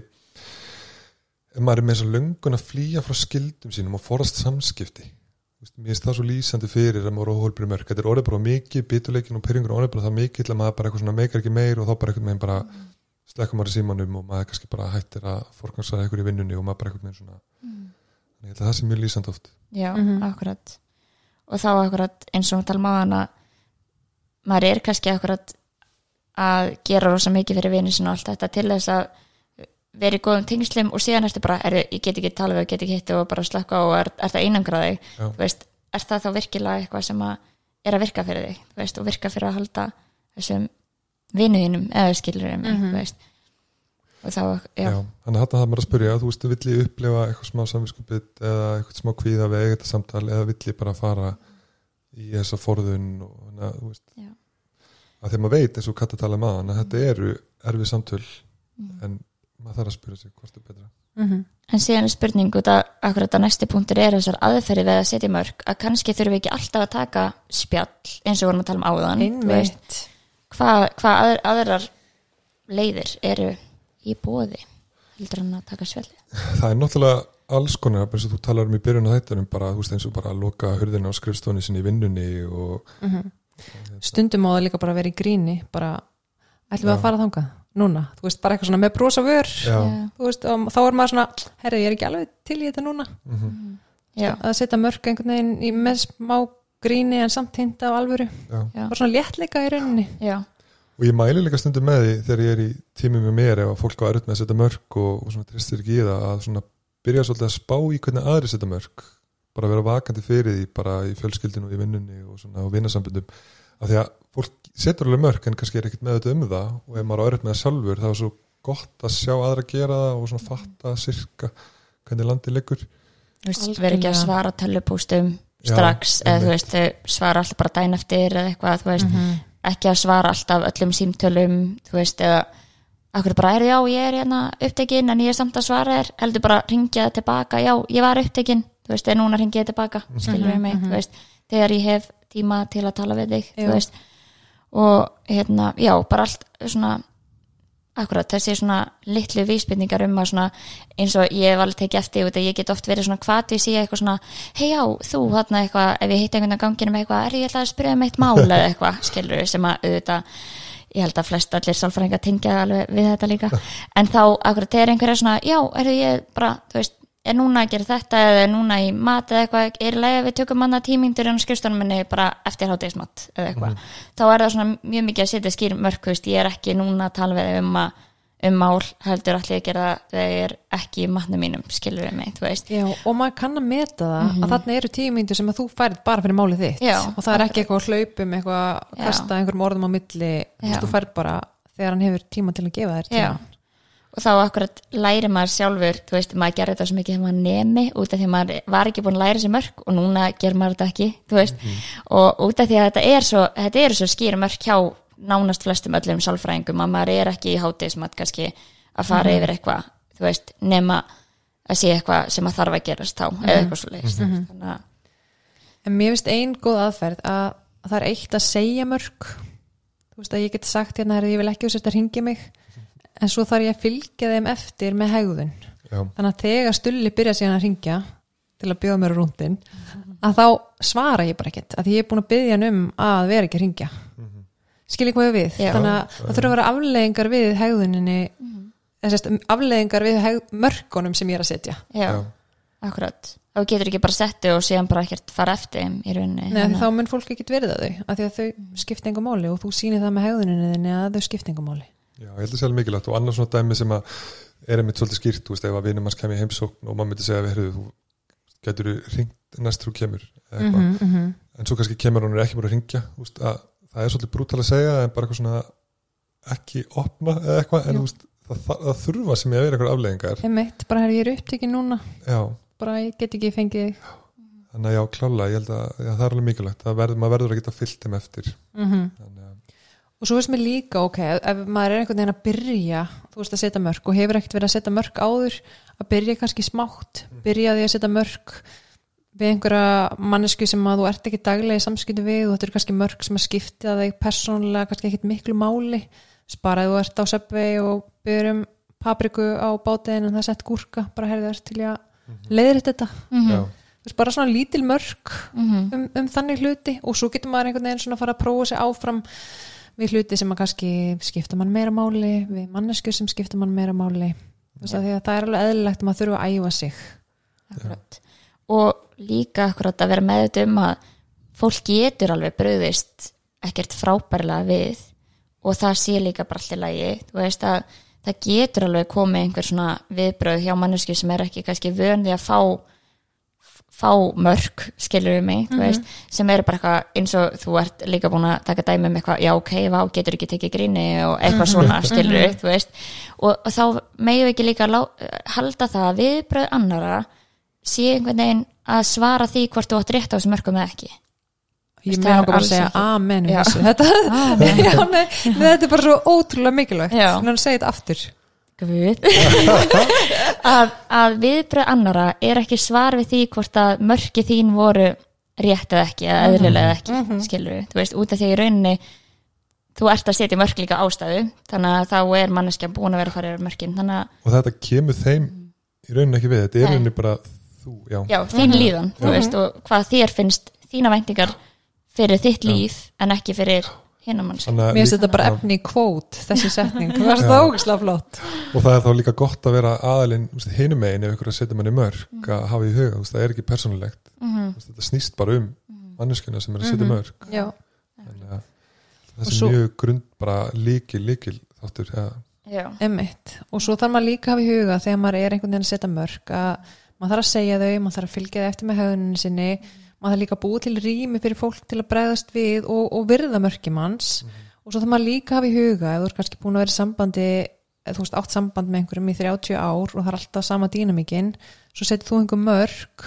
Speaker 3: ef maður er með svo löngun að flýja frá skildum sínum og forast samskipti veist, mér er það svo lýsandi fyrir að maður er óheilbrið mörg þetta er orðið bara mikið, bituleikin og pyrringur orðið bara það mikið til að maður bara eitthvað svona meikar ekki meir og þá bara eitthvað meginn bara slekka maður í símanum og maður kannski bara hættir að forgangsara eitthvað í vinnunni og maður bara eitthvað meginn svona Þannig ég held að það sé mjög lýsandi oft.
Speaker 2: Já,
Speaker 1: Mhm.
Speaker 2: akkurat. Og þá akkurat eins og talum á hana maður er kannski akkurat að gera rosa mikið fyrir vinnu sinna og allt þetta til þess að vera í góðum tengslum og síðan ertu bara, er, ég get ekki tala við, get ekki hitt og bara slökka og er, er það einangraði
Speaker 3: Já.
Speaker 2: þú veist, er það þá virkilega eitthvað sem að er að virka fyrir þig, þú veist, og virka fyrir að halda þessum vinuðinum eða skilur um mig, þú veist og þá, já,
Speaker 3: Já, þannig að þetta hafði maður að spyrja þú veist, vill ég upplifa eitthvað smá samvinskupið eða eitthvað smá kvíða við þetta samtal eða vill ég bara fara í þessa forðun og þannig að þú veist
Speaker 2: Já.
Speaker 3: að þegar maður veit eins og Katta tala um aðan að þetta eru erfið samtöl
Speaker 2: Mm.
Speaker 3: en maður þarf að spyrja sig hvort er betra.
Speaker 1: Mm
Speaker 2: En síðan er spurning út að akkurat að næsti punktur er þessar aðferði við að setja mörg að kannski þurfum við ekki alltaf að taka spjall eins og vorum að tala um áðan veist,
Speaker 1: Einmitt.
Speaker 2: hvað hva aðr, aðrar leiðir eru í bóði heldur hann að taka spjalli
Speaker 3: Það er náttúrulega alls konar eins og þú talar um í byrjun á þættunum bara, þú veist, eins og bara að loka hurðina á skrifstóni sinni í vinnunni og
Speaker 1: Stundum á það líka bara að vera í gríni bara, ætlum við að fara þangað núna, þú veist, bara eitthvað svona með brosa vör.
Speaker 3: Já,
Speaker 1: þú veist, og þá er maður svona herri, ég er ekki alveg til í þetta núna.
Speaker 3: Mhm,
Speaker 2: já,
Speaker 1: að setja mörg einhvern veginn í með smá gríni en samt hinta af alvöru. Bara svona léttleika í rauninni.
Speaker 2: Já,
Speaker 3: og ég mæli líka stundum með því þegar ég er í tími með mér ef að fólk á erut með að setja mörg og, og svona tristir ekki í það að svona byrja svolítið að spá í hvernig aðri setja mörg bara vera vakandi fyrir því bara í fjölskyldinu og í vinnunni og svona á vinnasambundum af því að fólk setur alveg mörg en kannski er ekkert með þetta um það. Og ef maður á erut með það sjálfur þá er svo gott að sjá aðra gera það og svona fatta sirka hvernig landið liggur.
Speaker 2: Verið ekki að svara tölupústum
Speaker 3: Já,
Speaker 2: strax, eða þú veist svara alltaf bara dæn eftir eða eitthvað, þú veist,
Speaker 1: Mhm.
Speaker 2: ekki að svara alltaf öllum símtölum, þú veist, eða akkur bara er já, ég er hérna upptekinn en ég er samt að svara þér, heldur bara ringja það tilbaka, já, ég var upptekinn. Þú veist, en núna ringi ég tilbaka, skilur við mig þú veist, þegar ég hef tíma til að tala við þig,
Speaker 1: Já.
Speaker 2: þú veist og hérna, já, bara allt svona akkurat, þessi svona litlu vísbendingar um að svona eins og ég hef alveg tekið eftir út að ég get oft verið svona hvað við sé eitthvað svona hei já, þú þarna eitthvað, ef ég hitt einhvern á ganginu með eitthvað, er ég ætla að spyrja um eitt mál eða eitthvað, skilur sem að auðvitað ég held að flest allir sálfræðingar tengja alveg við þetta líka, en þá akkurat þegar einhverja svona, já, er ég bara þú veist, er núna að gera þetta eða er núna í mat eða eitthvað, er leið að við tökum manna tímingdur en skrifstunum minni bara eftir hátegismat eða eitthvað, þá er það svona mjög mikið að setja skýr mörg, þú veist, ég er ekki núna að tala við um að um mál heldur allir að gera það þegar ég er ekki í matnum mínum, skilur við mig, þú veist.
Speaker 1: Já, og maður kann að meta það að þarna eru tíu mínútur sem að þú færð bara fyrir málið þitt.
Speaker 2: Já,
Speaker 1: og það er ekki eitthvað að hlaupum eitthvað að
Speaker 2: Já.
Speaker 1: kasta einhverjum orðum á milli þú
Speaker 2: Já.
Speaker 1: færð bara þegar hann hefur tíma til að gefa þér
Speaker 2: Já,
Speaker 1: tíma
Speaker 2: og þá akkurat læri maður sjálfur, þú veist, maður gerir þetta svo mikið þegar maður nemi, út af því að maður var ekki búin að læra sér mörg og núna ger maður þetta ekki, þú veist, og út af því að þetta er svo, svo skýra mörg hjá nánast flestum öllum sálfræðingum að maður er ekki í hátíðismat kannski að fara yfir eitthvað, þú veist, nema að sé eitthvað sem að þarf að gerast þá, eða eitthvað svo leiðist, þannig að
Speaker 1: En mér finnst ein góð aðferð að, að það er eitt að segja mörg þú veist að ég get sagt hérna ég vil ekki að ringi mig en svo þarf ég að fylgja þeim eftir með hegðun.
Speaker 3: Já,
Speaker 1: þannig að þegar stulli byrja síðan að ringja til að bjóða mér á rúndin að þá svara ég bara ekkert að því ég er búin að byggja hann um að vera ekki að ringja skilji hvað ég við?
Speaker 2: Já.
Speaker 1: þannig að það þurfa að vera afleðingar við hegðuninni mm. sest, afleðingar við heg, mörkunum sem ég er að setja.
Speaker 2: Já,
Speaker 3: já,
Speaker 2: akkurat. Þá getur ekki bara setti og síðan bara ekkert fara eftir þeim í rauninni
Speaker 1: Nei, þá mun fólk ekki verið að þau af því að þau skipta engum máli og þú sýnir það með hegðuninni þinni að þau skipta engum máli
Speaker 3: já, ég held að sé alveg mikilvægt og annars svona dæmi sem að er einmitt svolítið skýrt, þú veist, ef að vinum hans kemur í heimsókn og maður myndi segja við, heyrðu, þú getur ringt næst þú kemur eitthvað,
Speaker 1: -hmm, mm -hmm.
Speaker 3: en svo kannski kemur hún er ekki bara að ringja, þú veist, að það er svolítið brútal að segja, en bara eitthvað svona ekki opna eða eitthvað en þú veist, það, það, það þurfa sem ég að vera eitthvað afleðingar,
Speaker 1: Einmitt, bara hér ég er upptekinn núna.
Speaker 3: Já.
Speaker 1: Bara ég get ekki fengið
Speaker 3: þannig að já, klála, ég held að já, það er alveg mikilvægt, það verður, maður verður að geta fyllt þeim eftir.
Speaker 1: Mm
Speaker 3: þannig að,
Speaker 1: og svo veist mér líka, ok, ef, ef maður er einhvern veginn að byrja, þú veist að setja mörg og hefur ekkert verið að setja mörg áður að byrja kannski smátt, byrja á því að setja mörg við einhverja mannesku sem að þú ert ekki daglega í samskipti við og þetta eru kannski mörg sem að skipta þig persónulega kannski ekkit miklu máli. Spara þú ert á söpvei og byrjum papriku á bátiðin en það sett gúrka, bara herðið þess til að leiðir þetta,
Speaker 3: já,
Speaker 1: þú veist, bara svona lítil mörg
Speaker 2: Mhm.
Speaker 1: um, um þannig hluti og svo getur maður einhvern veginn svona að fara að prófa sig áfram við hluti sem að kannski skipta mann meira máli, við mannesku sem skipta mann meira máli. Að það er alveg eðlilegt að maður þurfa að æfa sig.
Speaker 2: Akkurat. og líka akkurat að vera með um að fólk getur alveg bröðist ekkert frábærlega við og það sé líka bara allir lagi. Veist að það getur alveg komið einhver svona viðbröð hjá manneski sem er ekki kannski vöndi að fá fá mörg, skilur við mig þú veist, sem eru bara eitthvað eins og þú ert líka búin að taka dæmi um eitthvað já ok, vá, getur ekki tekið gríni og eitthvað svona, skilur við, þú veist. Og, og þá við ekki líka lá, halda það að viðbröð annara sé einhvern veginn að svara því hvort þú átt rétt á þessu mörgum eða ekki.
Speaker 1: Ég
Speaker 2: er
Speaker 1: langar bara að segja amen
Speaker 2: Já.
Speaker 1: þessu. þetta, já, nei, þetta er bara svo ótrúlega mikilvægt þannig að segja þetta aftur
Speaker 2: að, að viðbröð annara er ekki svar við því hvort að mörki þín voru rétt eða ekki eða eðlilega eða ekki, skilur við, þú veist, út af því í rauninni þú ert að setja mörk líka ástæðu þannig að þá er manneskja búin að vera að fara yfir mörkin að,
Speaker 3: og þetta kemur þeim í rauninni ekki við, þetta er í rauninni bara þú, já,
Speaker 2: já, þín líðan þú veist, og hvað þér finnst þína væntingar fyrir þitt líf en ekki fyrir
Speaker 3: Þannig að
Speaker 1: mér finnst þetta bara efni í kvót þessi setning, það var það ógislega flott.
Speaker 3: Og það er þá líka gott að vera aðalinn hinum megin ef ykkur að setja manni mörg
Speaker 2: Mm.
Speaker 3: að hafa í huga, þú veist, það er ekki persónulegt. Þú veist, þetta snýst bara um manneskjuna sem er að setja mörg
Speaker 1: já,
Speaker 3: þannig að
Speaker 1: Og
Speaker 3: þessi
Speaker 1: svo-
Speaker 3: mjög grund bara líkil, líkil þáttur, ja,
Speaker 2: já,
Speaker 1: emmitt og svo þarf maður líka að hafa í huga þegar maður er einhvern veginn að setja mörg að maður þarf að segja þau, maður þarf að fylgja þau eftir með höfðunni sinni, maður þarf líka að búa til rými fyrir fólk til að bregðast við og, og virða mörki manns. Og svo þarf maður líka að hafa í huga ef þú er kannski búin að vera í sambandi eða þú veist átt samband með einhverjum í 30 ár og það er alltaf sama dýnamíkin svo setur þú einhver mörg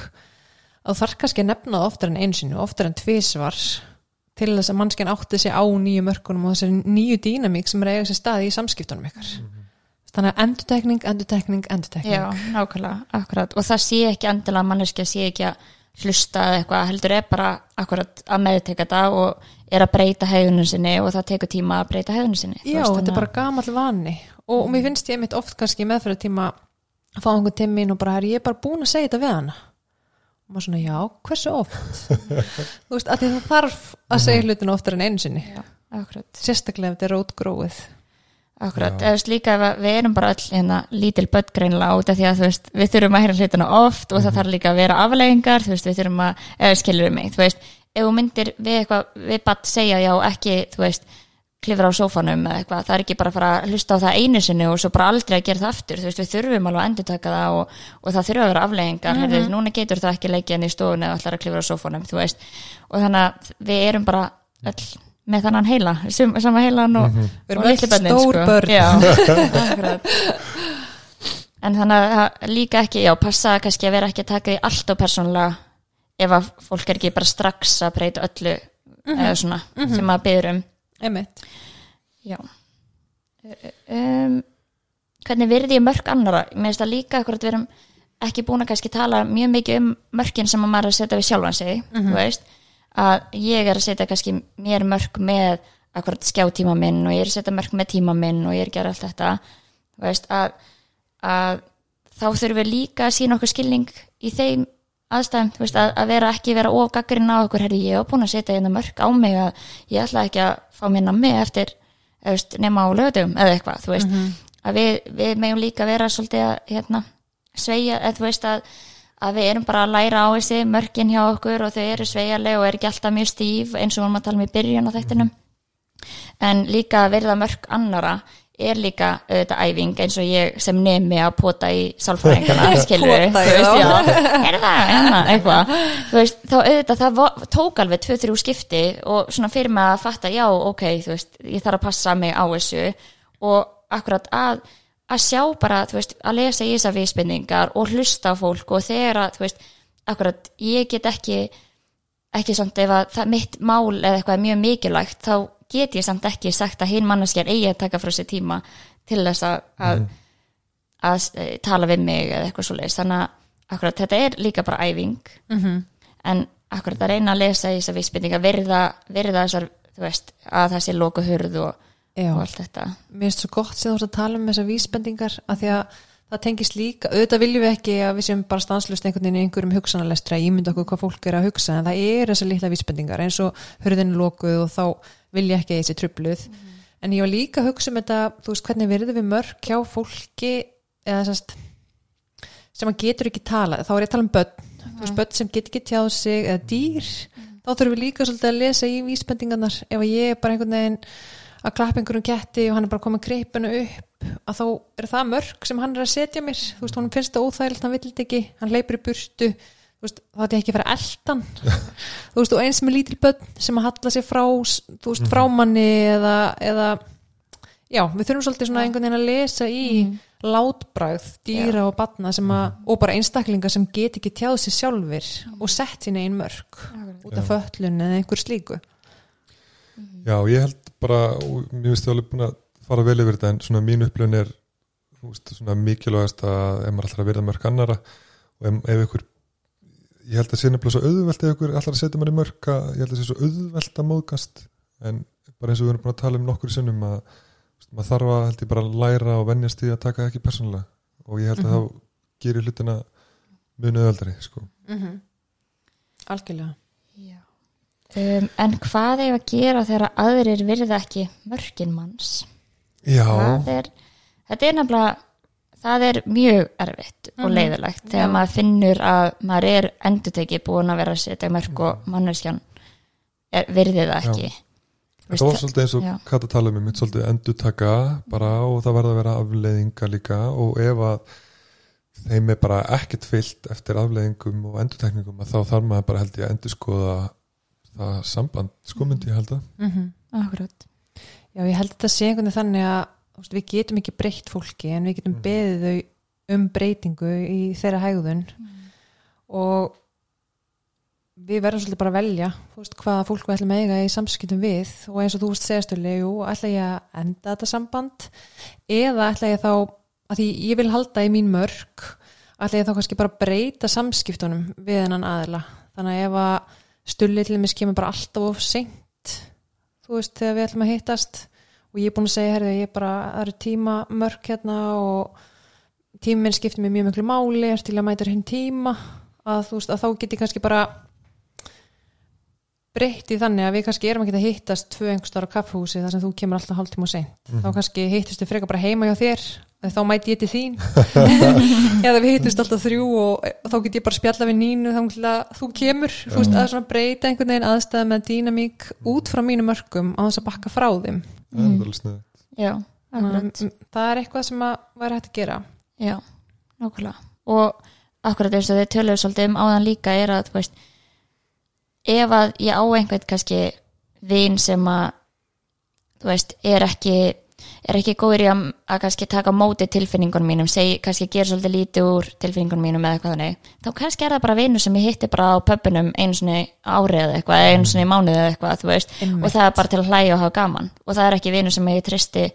Speaker 1: að þarf kannski að nefna það oftar en einu sinu oftar en tvisvar til þess að mannskjan átti sig á nýju mörkunum og þessari nýju dýnamík sem er eiga sér staði í samskiptunum ykkar. Þannig að endurtekning, endurtekning, endurtekning.
Speaker 2: Já, nákvæmlega akkurat, og það sé ekki endilega að manneskja sé ekki að hlusta eða eitthvað heldur er bara akkurat að meðteka þetta og er að breyta hegðunum sinni og það tekur tíma að breyta hegðunum sinni
Speaker 1: Já, þetta er bara gamall vani. Og, og mér finnst ég mitt oft kannski í meðferðartíma að fá einhvern timmin og bara er ég bara búin að segja þetta við hana. Og maður svona, já, hversu oft? Þú veist, að það þarf að segja hlutin oftar en einu sinni.
Speaker 2: Já,
Speaker 1: sérstaklega ef þetta er rótgróið
Speaker 2: Akkurat, eða þú veist líka ef að við erum bara öll hérna lítil börn greinlega út af því að veist, við þurfum að heyra hlutina oft og það þarf líka að vera afleggingar, þú veist, við þurfum að, eða skilur mig, þú veist, ef þú myndir við eitthvað, við bara segja já ekki, þú veist, klifra á sófanum eða eitthvað, það er ekki bara að fara að hlusta á það einu sinni og svo bara aldrei að gera það aftur, þú veist, við þurfum alveg að endurtaka það og, og það þurfa að vera afleggingar, mm -hmm. núna getur það ekki leikið og með þannan heila, sama heilan og,
Speaker 1: Við erum
Speaker 2: og
Speaker 1: öll
Speaker 2: litlu börnin,
Speaker 1: stór
Speaker 2: sko.
Speaker 1: börn.
Speaker 2: En þannig að líka ekki, já, passa kannski að vera ekki að taka því allt á persónulega ef að fólk er ekki bara strax að breyta öllu eða svona sem að byður um.
Speaker 1: Einmitt.
Speaker 2: já. Um, hvernig virði ég mörk annara mér finnst það líka akkurat við erum ekki búin að kannski tala mjög mikið um mörkin sem að maður er að setja við sjálfan sig þú veist, að ég er að setja kannski mér mörk með akkurat skjátíma minn og ég er að setja mörk með tíma minn og ég er að gera allt þetta. Veist, að, að þá þurfum við líka að sína okkur skilning í þeim aðstæðum, veist, að, að vera ekki vera of gaggrinn á okkur, herri, ég hef búin að setja hérna mörk á mig að ég ætla ekki að fá mér nammi eftir, veist, nema á lögdum eða eitthvað, þú veist, að við, við megum líka vera svolítið að hérna, sveigja, eða þú veist að að við erum bara að læra á þessi mörkin hjá okkur og þau eru sveigjarleg og er ekki alltaf mjög stíf eins og við vorum að tala um í byrjun á þættinum. En líka að verða mörk annara er líka auðvitað æfing eins og ég sem nemi að pota í sálfræðingana, skilur
Speaker 1: Pota,
Speaker 2: veist,
Speaker 1: já.
Speaker 2: er það, hérna, eitthvað? Veist, þá auðvitað það tók alveg tvö, þrjú skipti og svona fyrir mig að fatta, já, ok, þú veist ég þarf að passa mig á þessu og akkurat að að sjá bara, þú veist, að lesa í þessar vísbendingar og hlusta á fólk og þegar að, þú veist, akkurat ég get ekki ekki samt ef að það, mitt mál eða eitthvað er mjög mikilvægt þá get ég samt ekki sagt að hinn manneskjar eigi að taka frá sér tíma til þess að, að, að eh, tala við mig eða eitthvað svo leis þannig að akkurat þetta er líka bara æfing.
Speaker 1: Mhm.
Speaker 2: en akkurat að reyna að lesa í þessar vísbendingar virða, virða þessar, þú veist, að það sé loku hurð og,
Speaker 1: Já.
Speaker 2: og allt þetta.
Speaker 1: Mér finnst svo gott sem þú ert að tala um þessar vísbendingar að því að það tengist líka auðvitað viljum við ekki að við séum bara stanslust einhvern veginn í einhverjum hugsanalestra ég myndi okkur hvað fólk er að hugsa en það er þessar litla vísbendingar eins og hurðin er lokuð og þá vil ég ekki að þessi trubluð en ég var líka að hugsa um þetta þú veist hvernig verður við mörg hjá fólki eða sérst sem að getur ekki tala, þá er ég að tala um börn. Þú veist börn sem get ekki tjáð sig eða dýr, þá þurfum við líka svolítið að lesa í vísbendingarnar. Ef ég er bara einhvern veginn að klappa einhverjum ketti og hann er bara komið greipinu upp að þá er það mörg sem hann er að setja mér. Þú veist, honum finnst það óþægilegt, hann þetta ekki hann leipur í burtu. Þú veist, þá ætti ég ekki að fara eldan þú veist, og eins með lítil börn sem að halla sér frá þú veist, frá manni eða, eða já, við þurfum svolítið svona einhvern veginn að lesa í látbræð dýra og batna sem að, og bara einstaklinga sem get ekki tjáð sér sjálfur og sett sín einn mörg út af föllun eða einhver slíku
Speaker 3: Já, ég held bara, og mér finnst ég alveg búin að fara vel yfir þetta en svona mín upplifun er veist, svona mikilvægast að ef maður að verða mörg annara og ef, ef ykkur ég held að sé nefnilega svo auðvelt ef ykkur að setja manni mörg að ég held að sé svo auðvelt að móðgast en bara eins og við erum búin að tala um nokkur sinnum að þú veist, maður þarf að held ég bara að læra og venjast því að taka það ekki persónulega og ég held að þá gerir hlutina mjög auðveldari sko.
Speaker 1: mm -hmm. algjörlega.
Speaker 2: Um, en hvað er að gera þegar aðrir virða ekki mörkin manns?
Speaker 3: Já,
Speaker 2: það er, þetta er nefnilega það er mjög erfitt og leiðilegt þegar
Speaker 1: Já.
Speaker 2: maður finnur að maður er endurtekið búin að vera að setja mörg og manneskjan er, virði það ekki. Þú
Speaker 3: það var
Speaker 2: veist,
Speaker 3: svolítið eins og
Speaker 2: já.
Speaker 3: Kata tala um mitt svolítið endurtaka bara og það verða að vera afleiðinga líka og ef að þeim er bara ekkert fyllt eftir afleiðingum og endurtekningum að þá þarf maður bara held ég að endurskoða það samband, sko myndi ég held að
Speaker 1: mm
Speaker 2: Akkurat.
Speaker 1: Já, ég held að þetta sé einhvern veginn þannig að þú veist, við getum ekki breytt fólki en við getum beðið þau um breytingu í þeirra hegðun. Og við verðum svolítið bara að velja þú veist, hvaða fólk við ætlum að eiga í samskiptum við. Og eins og þú veist segastölu jú, ætla ég að enda þetta samband? Eða ætla ég þá að því ég vil halda í mín mörg ætla ég þá kannski bara að breyta samskiptunum við hennan aðila? Þannig að ef að stulli til mér kemur bara alltaf of seint þú veist, þegar við ætlum að hittast. Og ég er búin að segja, herrðu, ég er bara það eru tíma mörg hérna og tíminn skiptir mér mjög miklu máli er til að mæta hinn tíma. Að þú veist, að þá get ég kannski bara breytt í þannig að við kannski erum að hittast tvö einhverstar á kaffhúsi þar sem þú kemur alltaf hálftíma og seint. Þá kannski hittast við frekar bara heima hjá þér þá mæti ég til þín. Eða við hittust alltaf þrjú og þá get ég bara spjalla við nínu þá þú kemur. Þú veist, að svona breyta einhvern veginn aðstæða með dýnamík út frá mínum mörgum á þess að bakka frá þeim.
Speaker 3: Er sniðið
Speaker 2: Já, akkurat.
Speaker 1: Mm, það er eitthvað sem að væri hægt að gera.
Speaker 2: Já, nákvæmlega. Og akkurat eins og þið töluðu svolítið um áðan líka er að þú veist ef að ég á einhvern kannski vin sem að þú veist, er ekki er ekki góður í að, að kannski taka móti tilfinningunum mínum, segi, kannski gera svolítið lítið úr tilfinningunum mínum eða eitthvað þannig þá kannski er það bara vinur sem ég hitti bara á pöpunum einu sinni árið eða eitthvað einu sinni í mánuði eða eitthvað, þú veist
Speaker 1: Einmitt.
Speaker 2: og það er bara til að hlæja og hafa gaman. Og það er ekki vinur sem ég tristi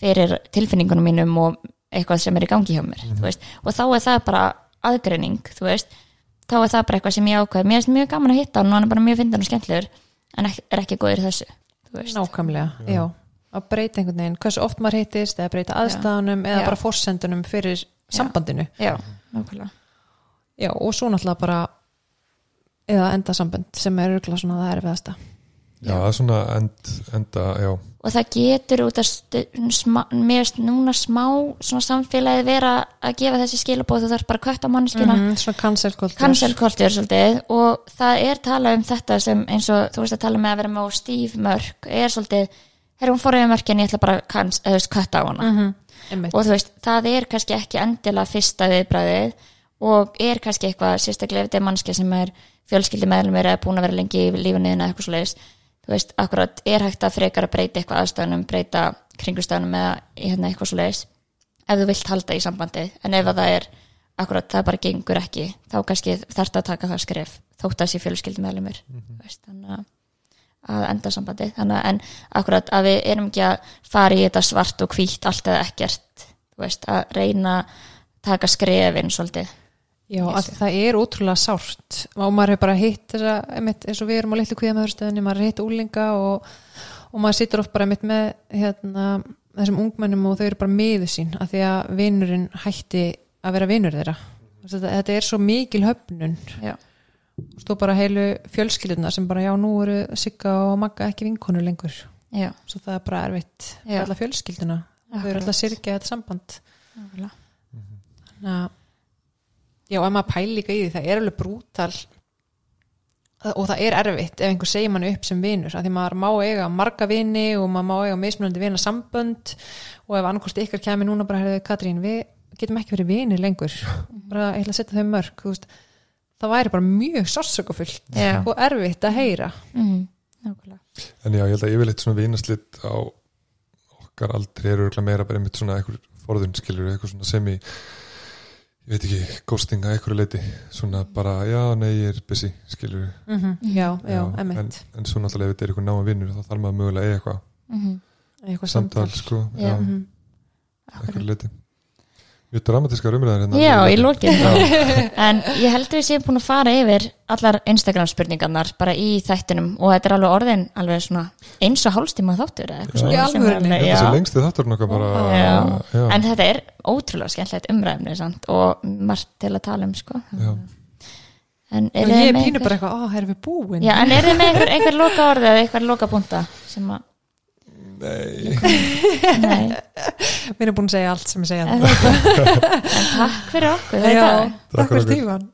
Speaker 2: fyrir tilfinningunum mínum og eitthvað sem er í gangi hjá mér þú veist, og þá er það bara aðgreining þú veist, þá er það bara eitthvað sem ég ákveð. Mér er mjög gaman að hitta hann og hann er bara mjög fyndin og skemmtilegur en er ekki góður í þessu þú veist,
Speaker 1: nákvæmlega, já. Að breyta einhvern veginn hversu oft maður hittist eða breyta aðstæðanum eða
Speaker 2: Já.
Speaker 1: bara forsendunum fyrir sambandinu.
Speaker 2: Já, nákvæmlega.
Speaker 1: Já, og svo náttúrulega bara eða enda samband sem er örgulega svona það erfiðasta.
Speaker 3: Já, það er svona end, enda, já.
Speaker 2: Og það getur út að mér núna smá svona samfélagið vera að gefa þessi skilabóð þú þarf bara að kvötta manneskjuna.
Speaker 1: Mm, svona cancel culture.
Speaker 2: Cancelkultur svolítið. Og það er talað um þetta sem eins og þú veist að tala með að vera með á stíf mörk er svolítið, herra hún fór yfir mörkin ég ætla bara að kvötta á hana.
Speaker 1: Mm -hmm.
Speaker 2: og þú veist, það er kannski ekki endilega fyrsta viðbræðið og er kannski eitthvað sérstaklega ef þetta er mannski sem er fjölskyldi meðlumir eða búin að vera lengi í lífinu eða eitthvað svoleiðis þú veist, akkurat er hægt að frekar að breyta eitthvað aðstæðunum, breyta kringustæðunum eða í hérna eitthvað svoleiðis ef þú vilt halda í sambandi en ef að það er akkurat það bara gengur ekki þá kannski þarf að að að að enda sambandi þannig að en akkurat að við erum ekki að fara í þetta svart og hvítt allt eða ekkert þú veist, að reyna að taka skrefin svolítið.
Speaker 1: Já, að það er ótrúlega sárt. Og maður hefur bara hitt þessa, einmitt, eins og við erum á litlu kvíðamöðurstöðinni, maður hitt úlinga og, og maður situr oft bara með hérna, þessum ungmennum og þau eru bara miður sín að því að vinurinn hætti að vera vinur þeirra. Þetta er svo mikil höfnun.
Speaker 2: Já,
Speaker 1: stó bara heilu fjölskylduna sem bara já, nú eru Sigga og Magga ekki vinkonur lengur.
Speaker 2: Já,
Speaker 1: svo það er bara erfitt
Speaker 2: Já.
Speaker 1: fyrir alla fjölskylduna. Þau eru alltaf sirkja þetta samband.
Speaker 2: Nákvæmlega.
Speaker 1: Þannig að já, ef maður pæli líka í því, það er alveg brútal og það er erfitt ef einhver segir manni upp sem vinur af því maður má eiga marga vini og maður má eiga mismunandi vina sambönd og ef annarkost ykkar kemur núna bara Katrín, við getum ekki verið vinir lengur. Bara ég ætla að setja þau mörg þú veist, það væri bara mjög sársökufullt
Speaker 2: Já.
Speaker 1: og erfitt að heyra.
Speaker 2: Mhm, nákvæmlega.
Speaker 3: En já, ég held að yfirleitt svona vinaslitt á okkar aldrei eru örugglega meira bara einmitt svona eitthvað forðun skilur eitthvað svona sem í ég veit ekki, ghosting að eitthvað leiti svona bara, já, nei, ég er busy skilur
Speaker 1: mm. já, já, emitt
Speaker 3: en, en svo náttúrulega ef þetta er eitthvað náma vinnur þá þarf maður mögulega eitthvað
Speaker 2: Mhm,
Speaker 1: eitthvað
Speaker 3: samtal,
Speaker 1: samtal.
Speaker 3: sko,
Speaker 2: Já.
Speaker 3: já,
Speaker 1: Mhm.
Speaker 3: eitthvað leiti Mjög dramatískar umræðar hérna
Speaker 2: Já, í lokin
Speaker 3: Já.
Speaker 2: En ég held að við séum búin að fara yfir allar Instagram spurningarnar bara í þættinum og þetta er alveg orðin alveg svona eins og hálfstíma þáttur eða eitthvað
Speaker 3: Já.
Speaker 2: svona er alveg-
Speaker 3: Þetta
Speaker 2: já.
Speaker 3: sé lengst í þátturinn okkar bara
Speaker 2: Já.
Speaker 3: já,
Speaker 2: En þetta er ótrúlega skemmtilegt umræfni samt, og margt til að tala um sko.
Speaker 3: já.
Speaker 2: en
Speaker 1: og ég er
Speaker 2: með
Speaker 1: pínu
Speaker 2: einhver,
Speaker 1: bara eitthvað, ó, erum við búin
Speaker 2: já, en eru þið með einhver, einhver loka orðið eða einhver loka punta sem að,
Speaker 3: Nei,
Speaker 2: Nei.
Speaker 1: Mér er búin að segja allt sem ég segja.
Speaker 2: En Takk fyrir okkur
Speaker 1: Já, Takk
Speaker 3: fyrir
Speaker 1: tíman